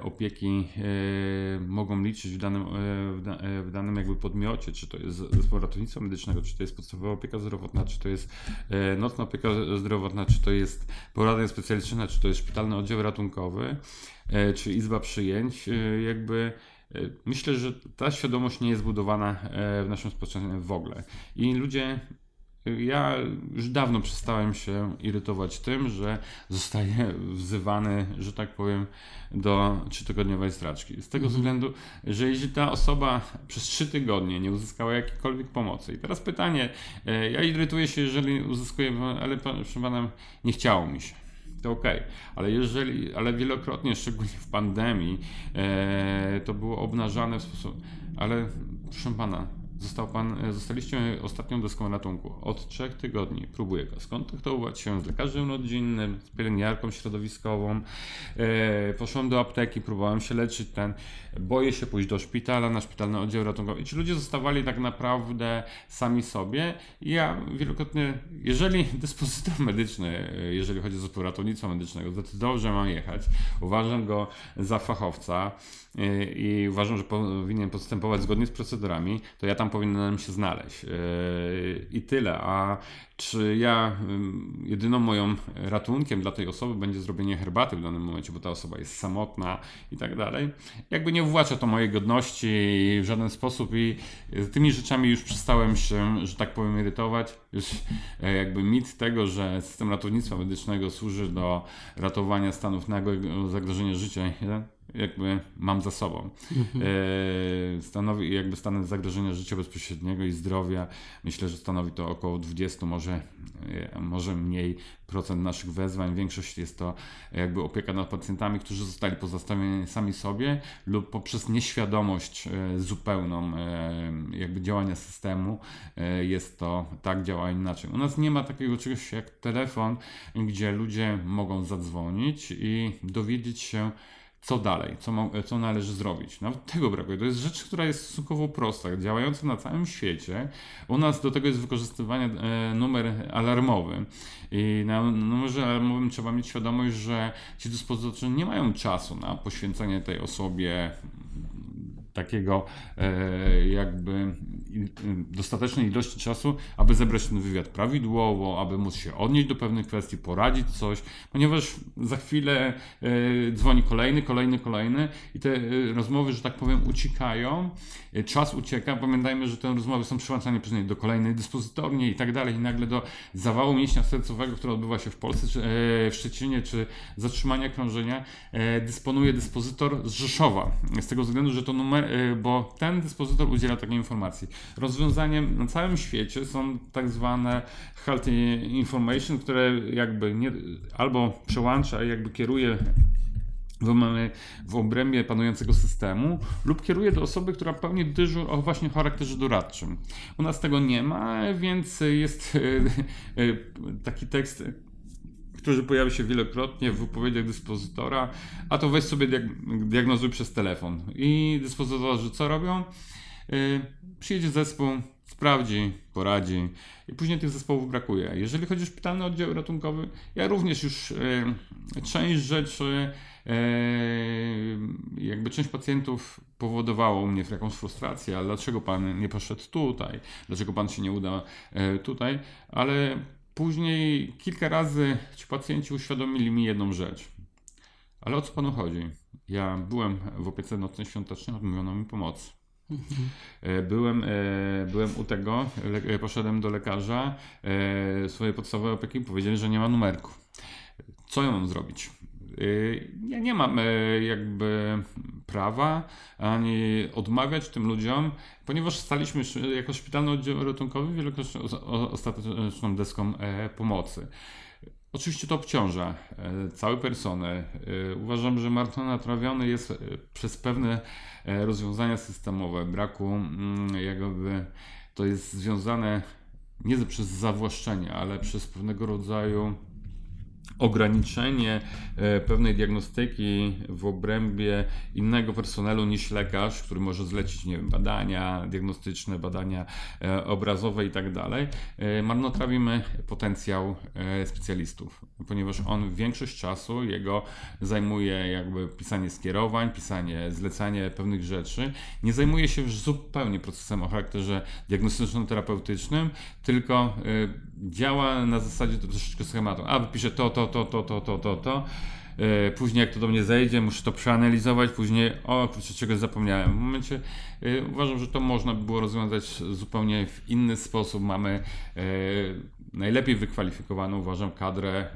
opieki e, mogą liczyć w danym, e, w, da, e, w danym jakby podmiocie, czy to jest zespół ratownictwa medycznego, czy to jest podstawowa opieka zdrowotna, czy to jest e, nocna opieka zdrowotna, czy to jest poradnia specjalistyczna, czy to jest szpitalny oddział ratunkowy, e, czy izba przyjęć, e, jakby e, Myślę, że ta świadomość nie jest budowana e, w naszym społeczeństwie w ogóle. I ludzie, e, ja już dawno przestałem się irytować tym, że zostaję wzywany, że tak powiem, do trzytygodniowej straczki. Z tego Mhm. względu, że jeśli ta osoba przez trzy tygodnie nie uzyskała jakiejkolwiek pomocy. I teraz pytanie, e, ja irytuję się, jeżeli uzyskuję, ale proszę pana, nie chciało mi się to okej, ale jeżeli, ale wielokrotnie, szczególnie w pandemii, e, to było obnażane w sposób, ale proszę pana, został pan, e, zostaliście ostatnią deską ratunku. Od trzech tygodni próbuję go skontaktować się z lekarzem rodzinnym, z pielęgniarką środowiskową, e, poszłam do apteki, próbowałem się leczyć ten, boję się pójść do szpitala, na szpitalny oddział ratunkowy. I ci ludzie zostawali tak naprawdę sami sobie. I ja wielokrotnie, jeżeli dyspozytor medyczny, e, jeżeli chodzi o zespół ratownictwa medycznego, zdecydował, że mam jechać, uważam go za fachowca i uważam, że powinien postępować zgodnie z procedurami, to ja tam powinienem się znaleźć. E, I tyle. A czy ja jedyną moją ratunkiem dla tej osoby będzie zrobienie herbaty w danym momencie, bo ta osoba jest samotna i tak dalej. Jakby nie uwłacza to mojej godności w żaden sposób i z tymi rzeczami już przestałem się, że tak powiem, irytować. Już jakby mit tego, że system ratownictwa medycznego służy do ratowania stanów nagłego zagrożenia życia? Jakby mam za sobą. E, stanowi jakby stan zagrożenia życia bezpośredniego i zdrowia. Myślę, że stanowi to około 20, może, e, może mniej procent naszych wezwań. Większość jest to jakby opieka nad pacjentami, którzy zostali pozostawieni sami sobie lub poprzez nieświadomość e, zupełną e, jakby działania systemu e, jest to tak, działa inaczej. U nas nie ma takiego czegoś jak telefon, gdzie ludzie mogą zadzwonić i dowiedzieć się, co dalej, co, mo- co należy zrobić. Nawet tego brakuje. To jest rzecz, która jest stosunkowo prosta, działająca na całym świecie. U nas do tego jest wykorzystywany e, numer alarmowy. I na numerze alarmowym trzeba mieć świadomość, że ci dyspozytorzy nie mają czasu na poświęcenie tej osobie takiego e, jakby dostatecznej ilości czasu, aby zebrać ten wywiad prawidłowo, aby móc się odnieść do pewnych kwestii, poradzić coś, ponieważ za chwilę e, dzwoni kolejny, kolejny, kolejny i te e, rozmowy, że tak powiem, uciekają, czas ucieka. Pamiętajmy, że te rozmowy są przełączane później do kolejnej dyspozytorni i tak dalej, i nagle do zawału mięśnia sercowego, który odbywa się w Polsce, czy, w Szczecinie, czy zatrzymania krążenia, dysponuje dyspozytor z Rzeszowa. Z tego względu, że to numer, bo ten dyspozytor udziela takiej informacji. Rozwiązaniem na całym świecie są tak zwane health information, które jakby nie, albo przełącza, jakby kieruje w, obrębie panującego systemu lub kieruje do osoby, która pełni dyżur o właśnie charakterze doradczym. U nas tego nie ma, więc jest e, e, taki tekst który pojawia się wielokrotnie w wypowiedziach dyspozytora, a to weź sobie diag diagnozuj przez telefon. I dyspozytorzy co robią? Yy, przyjedzie zespół, sprawdzi, poradzi i później tych zespołów brakuje. Jeżeli chodzi o szpitalny oddział ratunkowy, ja również już yy, część rzeczy, yy, jakby część pacjentów powodowało mnie jakąś frustrację, ale dlaczego pan nie poszedł tutaj, dlaczego pan się nie uda yy, tutaj, ale Później kilka razy ci pacjenci uświadomili mi jedną rzecz. Ale o co panu chodzi? Ja byłem w opiece nocnej świątecznej, odmówiono mi pomocy. Mhm. Byłem, e, byłem u tego, e, poszedłem do lekarza swojej podstawowej opieki powiedzieli, że nie ma numerku. Co ja mam zrobić? Ja nie mam jakby prawa ani odmawiać tym ludziom, ponieważ staliśmy jako szpitalny oddział ratunkowy wielokrotnie ostateczną deską e, pomocy. Oczywiście to obciąża e, cały personel. E, uważam, że martwo natrawiony jest przez pewne rozwiązania systemowe, braku mm, jakby to jest związane nie przez zawłaszczenie, ale przez pewnego rodzaju ograniczenie e, pewnej diagnostyki w obrębie innego personelu niż lekarz, który może zlecić nie wiem, badania diagnostyczne, badania e, obrazowe i tak dalej, e, marnotrawimy potencjał specjalistów, ponieważ on większość czasu jego zajmuje jakby pisanie skierowań, pisanie, zlecanie pewnych rzeczy, nie zajmuje się już zupełnie procesem o charakterze diagnostyczno-terapeutycznym, tylko działa na zasadzie troszeczkę schematu. A, wypiszę to, to, to, to, to, to, to, to. E, później jak to do mnie zejdzie, muszę to przeanalizować, później o kurczę, czegoś zapomniałem. W momencie y, uważam, że to można by było rozwiązać zupełnie w inny sposób. Mamy y, najlepiej wykwalifikowaną, uważam, kadrę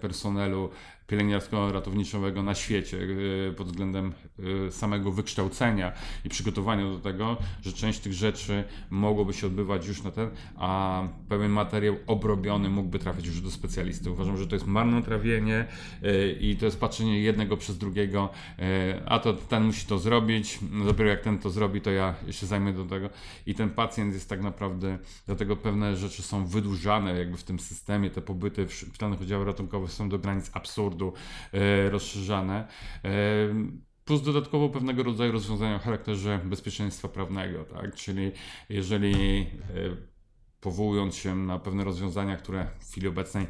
personelu pielęgniarsko-ratowniczego na świecie y, pod względem y, samego wykształcenia i przygotowania do tego, że część tych rzeczy mogłoby się odbywać już na ten, a pewien materiał obrobiony mógłby trafić już do specjalisty. Uważam, że to jest marnotrawienie y, i to jest patrzenie jednego przez drugiego, a to ten musi to zrobić, dopiero jak ten to zrobi, to ja się zajmę do tego i ten pacjent jest tak naprawdę, dlatego pewne rzeczy są wydłużane jakby w tym systemie, te pobyty w szpitalnych oddziałach ratunkowych są do granic absurdu, e, rozszerzane. E, plus dodatkowo pewnego rodzaju rozwiązania o charakterze bezpieczeństwa prawnego, tak? Czyli jeżeli e, powołując się na pewne rozwiązania, które w chwili obecnej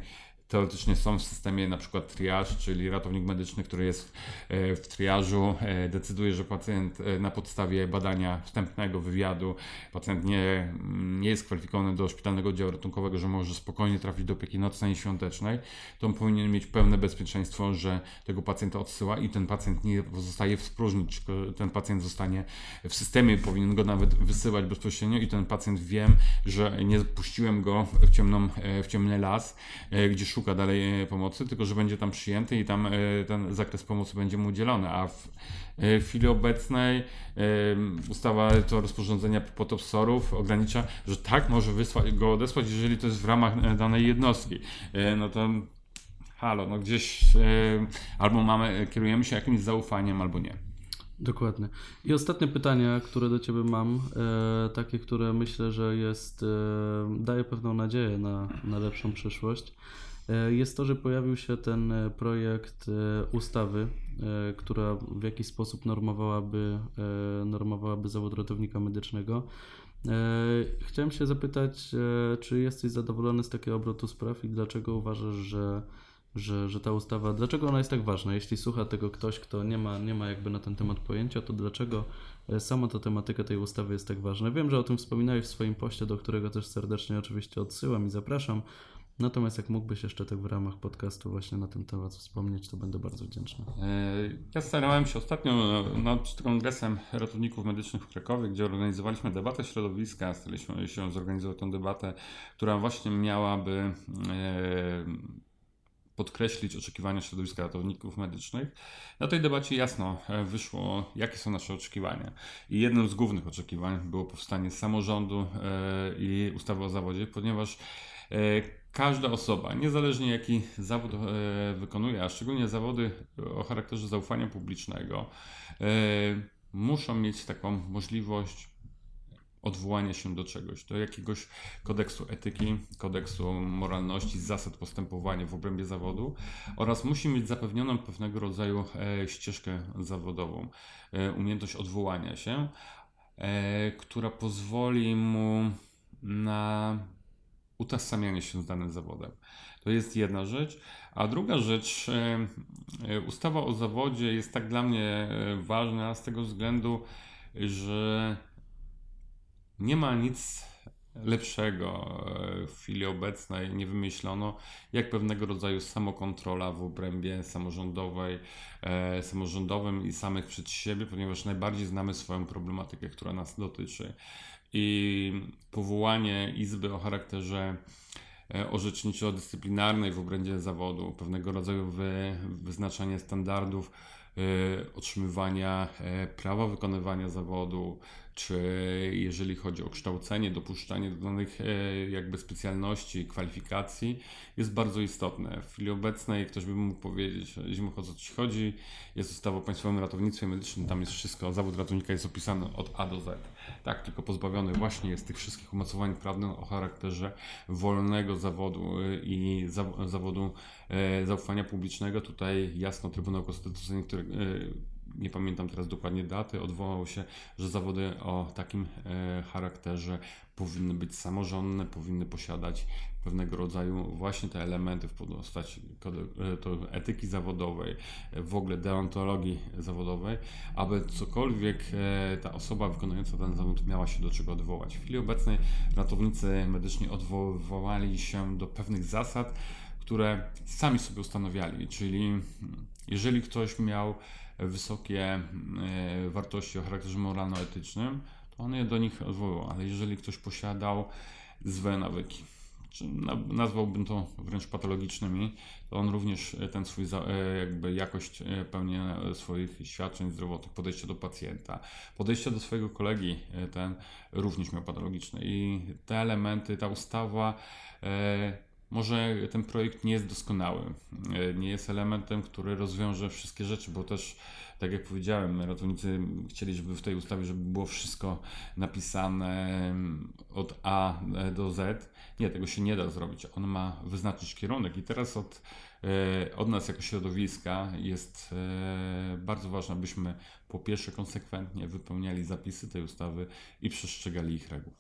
teoretycznie są w systemie na przykład triage, czyli ratownik medyczny, który jest e, w triażu, e, decyduje, że pacjent e, na podstawie badania wstępnego wywiadu, pacjent nie, nie jest kwalifikowany do szpitalnego oddziału ratunkowego, że może spokojnie trafić do opieki nocnej i świątecznej, to on powinien mieć pełne bezpieczeństwo, że tego pacjenta odsyła i ten pacjent nie pozostaje w spróżni, czy ten pacjent zostanie w systemie, powinien go nawet wysyłać bezpośrednio i ten pacjent wiem, że nie puściłem go w, ciemną, w ciemny las, gdzie szuka dalej e, pomocy, tylko że będzie tam przyjęty i tam e, ten zakres pomocy będzie mu udzielony, a w, e, chwili obecnej ustawa to rozporządzenia potopsorów ogranicza, że tak może wysłać, go odesłać, jeżeli to jest w ramach danej jednostki. No to halo, no gdzieś albo mamy, kierujemy się jakimś zaufaniem, albo nie. Dokładnie. I ostatnie pytanie, które do Ciebie mam, e, takie, które myślę, że jest, e, daje pewną nadzieję na, na lepszą przyszłość. E, jest to, że pojawił się ten e, projekt e, ustawy, która w jakiś sposób normowałaby, normowałaby zawód ratownika medycznego. Chciałem się zapytać, czy jesteś zadowolony z takiego obrotu spraw i dlaczego uważasz, że że, że ta ustawa, dlaczego ona jest tak ważna? Jeśli słucha tego ktoś, kto nie ma, nie ma jakby na ten temat pojęcia, to dlaczego sama ta tematyka tej ustawy jest tak ważna? Wiem, że o tym wspominałeś w swoim poście, do którego też serdecznie oczywiście odsyłam i zapraszam. Natomiast jak mógłbyś jeszcze tak w ramach podcastu właśnie na ten temat wspomnieć, to będę bardzo wdzięczny. E, ja starałem się ostatnio przed kongresem ratowników medycznych w Krakowie, gdzie organizowaliśmy debatę środowiska, staraliśmy się zorganizować tę debatę, która właśnie miałaby e, podkreślić oczekiwania środowiska ratowników medycznych. Na tej debacie jasno e, wyszło, jakie są nasze oczekiwania. I jednym z głównych oczekiwań było powstanie samorządu i ustawy o zawodzie, ponieważ każda osoba, niezależnie jaki zawód e, wykonuje, a szczególnie zawody o charakterze zaufania publicznego, e, muszą mieć taką możliwość odwołania się do czegoś, do jakiegoś kodeksu etyki, kodeksu moralności, zasad postępowania w obrębie zawodu oraz musi mieć zapewnioną pewnego rodzaju e, ścieżkę zawodową, umiejętność odwołania się, która pozwoli mu na utożsamianie się z danym zawodem. To jest jedna rzecz. A druga rzecz, e, e, ustawa o zawodzie jest tak dla mnie e, ważna z tego względu, że nie ma nic lepszego w chwili obecnej, nie wymyślono, jak pewnego rodzaju samokontrola w obrębie samorządowej, samorządowym i samych przed siebie, ponieważ najbardziej znamy swoją problematykę, która nas dotyczy i powołanie izby o charakterze e, orzeczniczo-dyscyplinarnej w obrębie zawodu, pewnego rodzaju wy, wyznaczanie standardów y, otrzymywania y, prawa wykonywania zawodu, czy jeżeli chodzi o kształcenie, dopuszczanie do danych e, jakby specjalności, kwalifikacji, jest bardzo istotne. W chwili obecnej ktoś by mógł powiedzieć, jeśli o co Ci chodzi, jest ustawa o Państwowym Ratownictwie Medycznym, tam jest wszystko, zawód ratownika jest opisany od A do Z. Tak, tylko pozbawiony właśnie jest tych wszystkich umocowań prawnych o charakterze wolnego zawodu e, i zawodu e, zaufania publicznego. Tutaj jasno Trybunał Konstytucyjny, który nie pamiętam teraz dokładnie daty, odwołał się, że zawody o takim e, charakterze powinny być samorządne, powinny posiadać pewnego rodzaju właśnie te elementy w postaci e, etyki zawodowej, w ogóle deontologii zawodowej, aby cokolwiek e, ta osoba wykonująca ten zawód miała się do czego odwołać. W chwili obecnej ratownicy medyczni odwoływali się do pewnych zasad, które sami sobie ustanawiali, czyli jeżeli ktoś miał wysokie e, wartości o charakterze moralno-etycznym, to on je do nich odwoływał. Ale jeżeli ktoś posiadał złe nawyki, nazwałbym to wręcz patologicznymi, to on również ten swój e, jakby jakość e, pełnienia swoich świadczeń zdrowotnych, podejście do pacjenta, podejście do swojego kolegi, ten również miał patologiczne. I te elementy, ta ustawa może ten projekt nie jest doskonały, e, nie jest elementem, który rozwiąże wszystkie rzeczy, bo też, tak jak powiedziałem, ratownicy chcieli, żeby w tej ustawie, żeby było wszystko napisane od A do Z. Nie, tego się nie da zrobić. On ma wyznaczyć kierunek i teraz od, e, od nas jako środowiska jest e, bardzo ważne, abyśmy po pierwsze konsekwentnie wypełniali zapisy tej ustawy i przestrzegali ich reguł.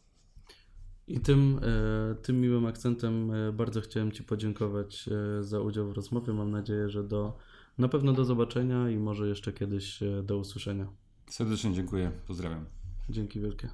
I tym, e, tym miłym akcentem bardzo chciałem Ci podziękować za udział w rozmowie. Mam nadzieję, że do, na pewno do zobaczenia i może jeszcze kiedyś do usłyszenia. Serdecznie dziękuję. Pozdrawiam. Dzięki wielkie.